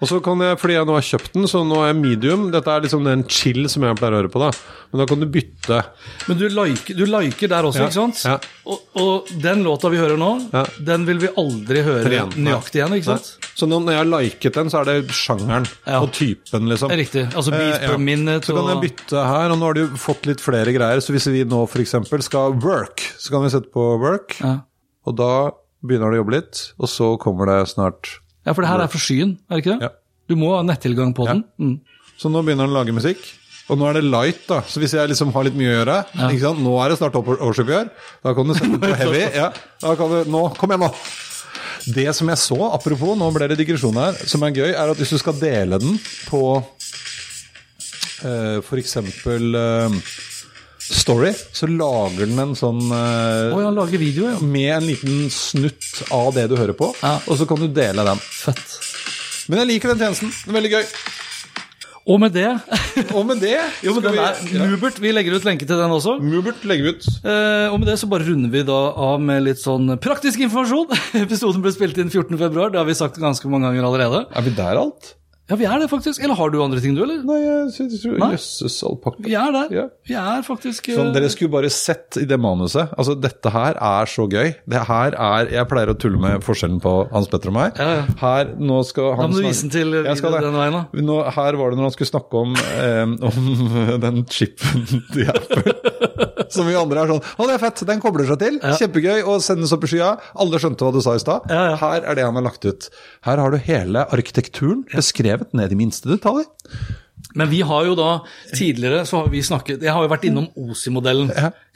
Og så kan jeg, fordi jeg nå har kjøpt den, så nå er jeg medium. Dette er liksom den chill som jeg pleier å høre på, da. Men da kan du bytte. Men du liker, du liker der også, Ja, ikke sant? ja. Og, og den låta vi hører nå, Ja. den vil vi aldri høre Igjen, nøyaktig igjen, ikke sant? Så nå- når jeg har liket den, så er det sjangeren Ja. og typen, liksom. Riktig. Altså beat Eh, per minute Så kan jeg bytte her, og nå har du fått litt flere greier. Så hvis vi nå f.eks. skal work, så kan vi sette på work, Ja. og da begynner det å jobbe litt, og så kommer det snart ja, for det her er for skyen, er det ikke det? Ja. Du må ha nettilgang på den. Mm. Så nå begynner han å lage musikk. Og nå er det light, da. Så hvis jeg liksom har litt mye å gjøre ikke sant? Nå er det snart opp- årsoppgjør. Da kan du sette på heavy. Ja, da kan du, nå, Kom igjen, nå! Det som jeg så, apropos, nå ble det digresjon her, som er gøy, er at hvis du skal dele den på eh, f.eks. Eh, Story, så lager den en sånn uh, oh, ja, lager video, ja. med en liten snutt av det du hører på, Ja. og så kan du dele den. Fett. Men jeg liker den tjenesten. Den er veldig gøy. Og med det Og med det Jo, men den vi- er ja. Mubert, vi legger ut lenke til den også. Mubert legger vi ut. Eh, og med det så bare runder vi da av med litt sånn praktisk informasjon. Episoden ble spilt inn 14. februar, det har vi sagt ganske mange ganger allerede. Er vi der alt? Ja, vi er det faktisk. Eller har du andre ting du, eller? Nei, jeg jeg tror Jøsses alpakka. Vi er der. Ja. Vi er faktisk uh... Sånn, dere skulle bare sett i det manuset. Altså, dette her er så gøy. Det her er Jeg pleier å tulle med forskjellen på Hans Petter og meg. Ja, ja. Her, nå skal han Da må du vise den til Jeg skal den veien, da. Nå, her var det når han skulle snakke om, eh, om den chipen til Apple. Som vi andre er sånn Å, det er fett! Den kobler seg til. Ja. Kjempegøy. Og sendes opp i skya. Alle skjønte hva du sa i stad. Ja, ja. Her er det han har lagt ut. Her har du hele arkitekturen beskrevet ned i minste detaljer. Men vi har jo da tidligere så har vi snakket Jeg har jo vært innom OSI-modellen.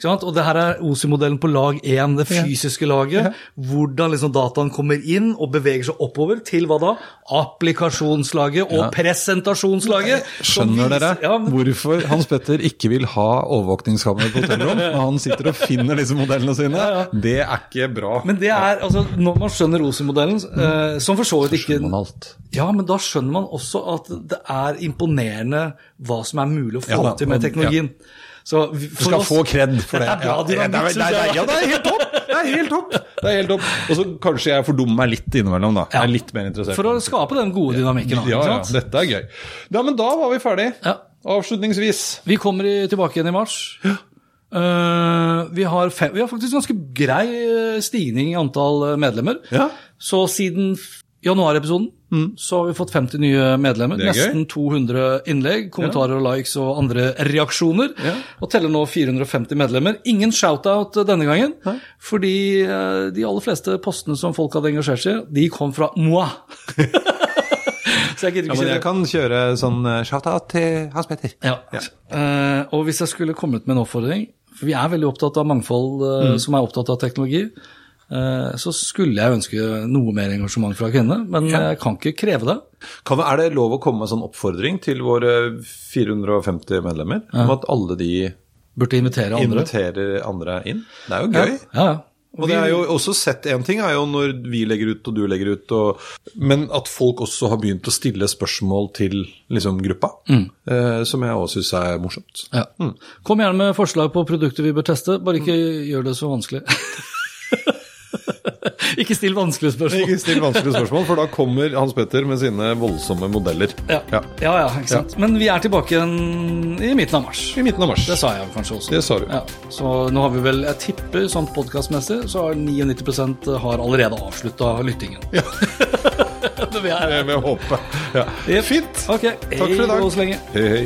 Ja. Og det her er OSI-modellen på lag 1, det fysiske laget. Hvordan liksom dataen kommer inn og beveger seg oppover til hva da? Applikasjonslaget og presentasjonslaget. Skjønner viser- dere Ja, men, hvorfor Hans Petter ikke vil ha overvåkningskamera på hotellrom? Når han sitter og finner disse modellene sine? Det er ikke bra. men det er, altså, når man skjønner OSI-modellen, eh, som for så vidt ikke skjønner man alt. Ja, men da skjønner man også at det er imponerende hva som er mulig å få Ja da, til med teknologien. teknologien. Så vi- Du skal oss- få kred for det. Det bra Ja, det, er- dynamikk, det, er- ja, det er helt topp! Det er helt topp! Det er helt topp. Og så kanskje jeg fordummer meg litt innimellom, da. Jeg er litt mer interessert. For å skape den gode dynamikken. ja, ja, dette er gøy. Ja, men da var vi ferdig. Ja. Avslutningsvis. Vi kommer tilbake igjen i mars. Uh, vi, har fem, vi har faktisk ganske grei eh, stigning i antall eh, medlemmer. Ja. Så siden f- mm. så har vi fått 50 nye medlemmer. Er. Nesten 200 innlegg, kommentarer og likes og andre reaksjoner. Og teller nå 450 medlemmer. Ingen shout-out denne gangen, fordi eh, de aller fleste postene som folk hadde engasjert seg i, de kom fra moi. Så jeg gidder Ja, ikke men si jeg kan kjøre sånn eh, shout-out til Hans Petter. ja. Eh, og hvis jeg skulle kommet med en oppfordring, for vi er veldig opptatt av mangfold uh, Mm. som er opptatt av teknologi, eh, så skulle jeg ønske noe mer engasjement fra kvinnene, men jeg kan ikke kreve det. Kan, er det lov å komme med en sånn oppfordring til våre 450 medlemmer? Om at alle de Burde invitere andre. inviterer andre inn? Det er jo gøy. ja. ja. Og det er jo også sett En ting er jo når vi legger ut og du legger ut, og, men at folk også har begynt å stille spørsmål til liksom, gruppa. Eh, som jeg også syns er morsomt. Ja. Kom gjerne med forslag på produkter vi bør teste, bare ikke gjør det så vanskelig. ikke still vanskelige spørsmål. Ikke still vanskelige spørsmål, for da kommer Hans Petter med sine voldsomme modeller. Ja. Ja. ja, ja, ikke sant. Men vi er tilbake igjen i midten av mars. I midten av mars. Det sa jeg kanskje også. Det sa du. Ja, så nå har vi vel, jeg tipper sånn podkastmessig, så har 99 har allerede avslutta lyttingen. Ja. det vil jeg. Jeg håpe. Ja. Fint. Ok, Takk for i dag. Hei, hei.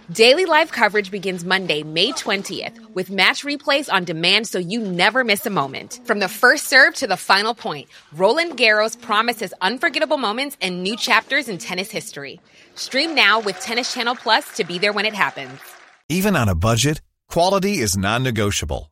Daily live coverage begins Monday, May 20th, with match replays on demand so you never miss a moment. From the first serve to the final point, Roland Garros promises unforgettable moments and new chapters in tennis history. Stream now with Tennis Channel Plus to be there when it happens. Even on a budget, quality is non-negotiable.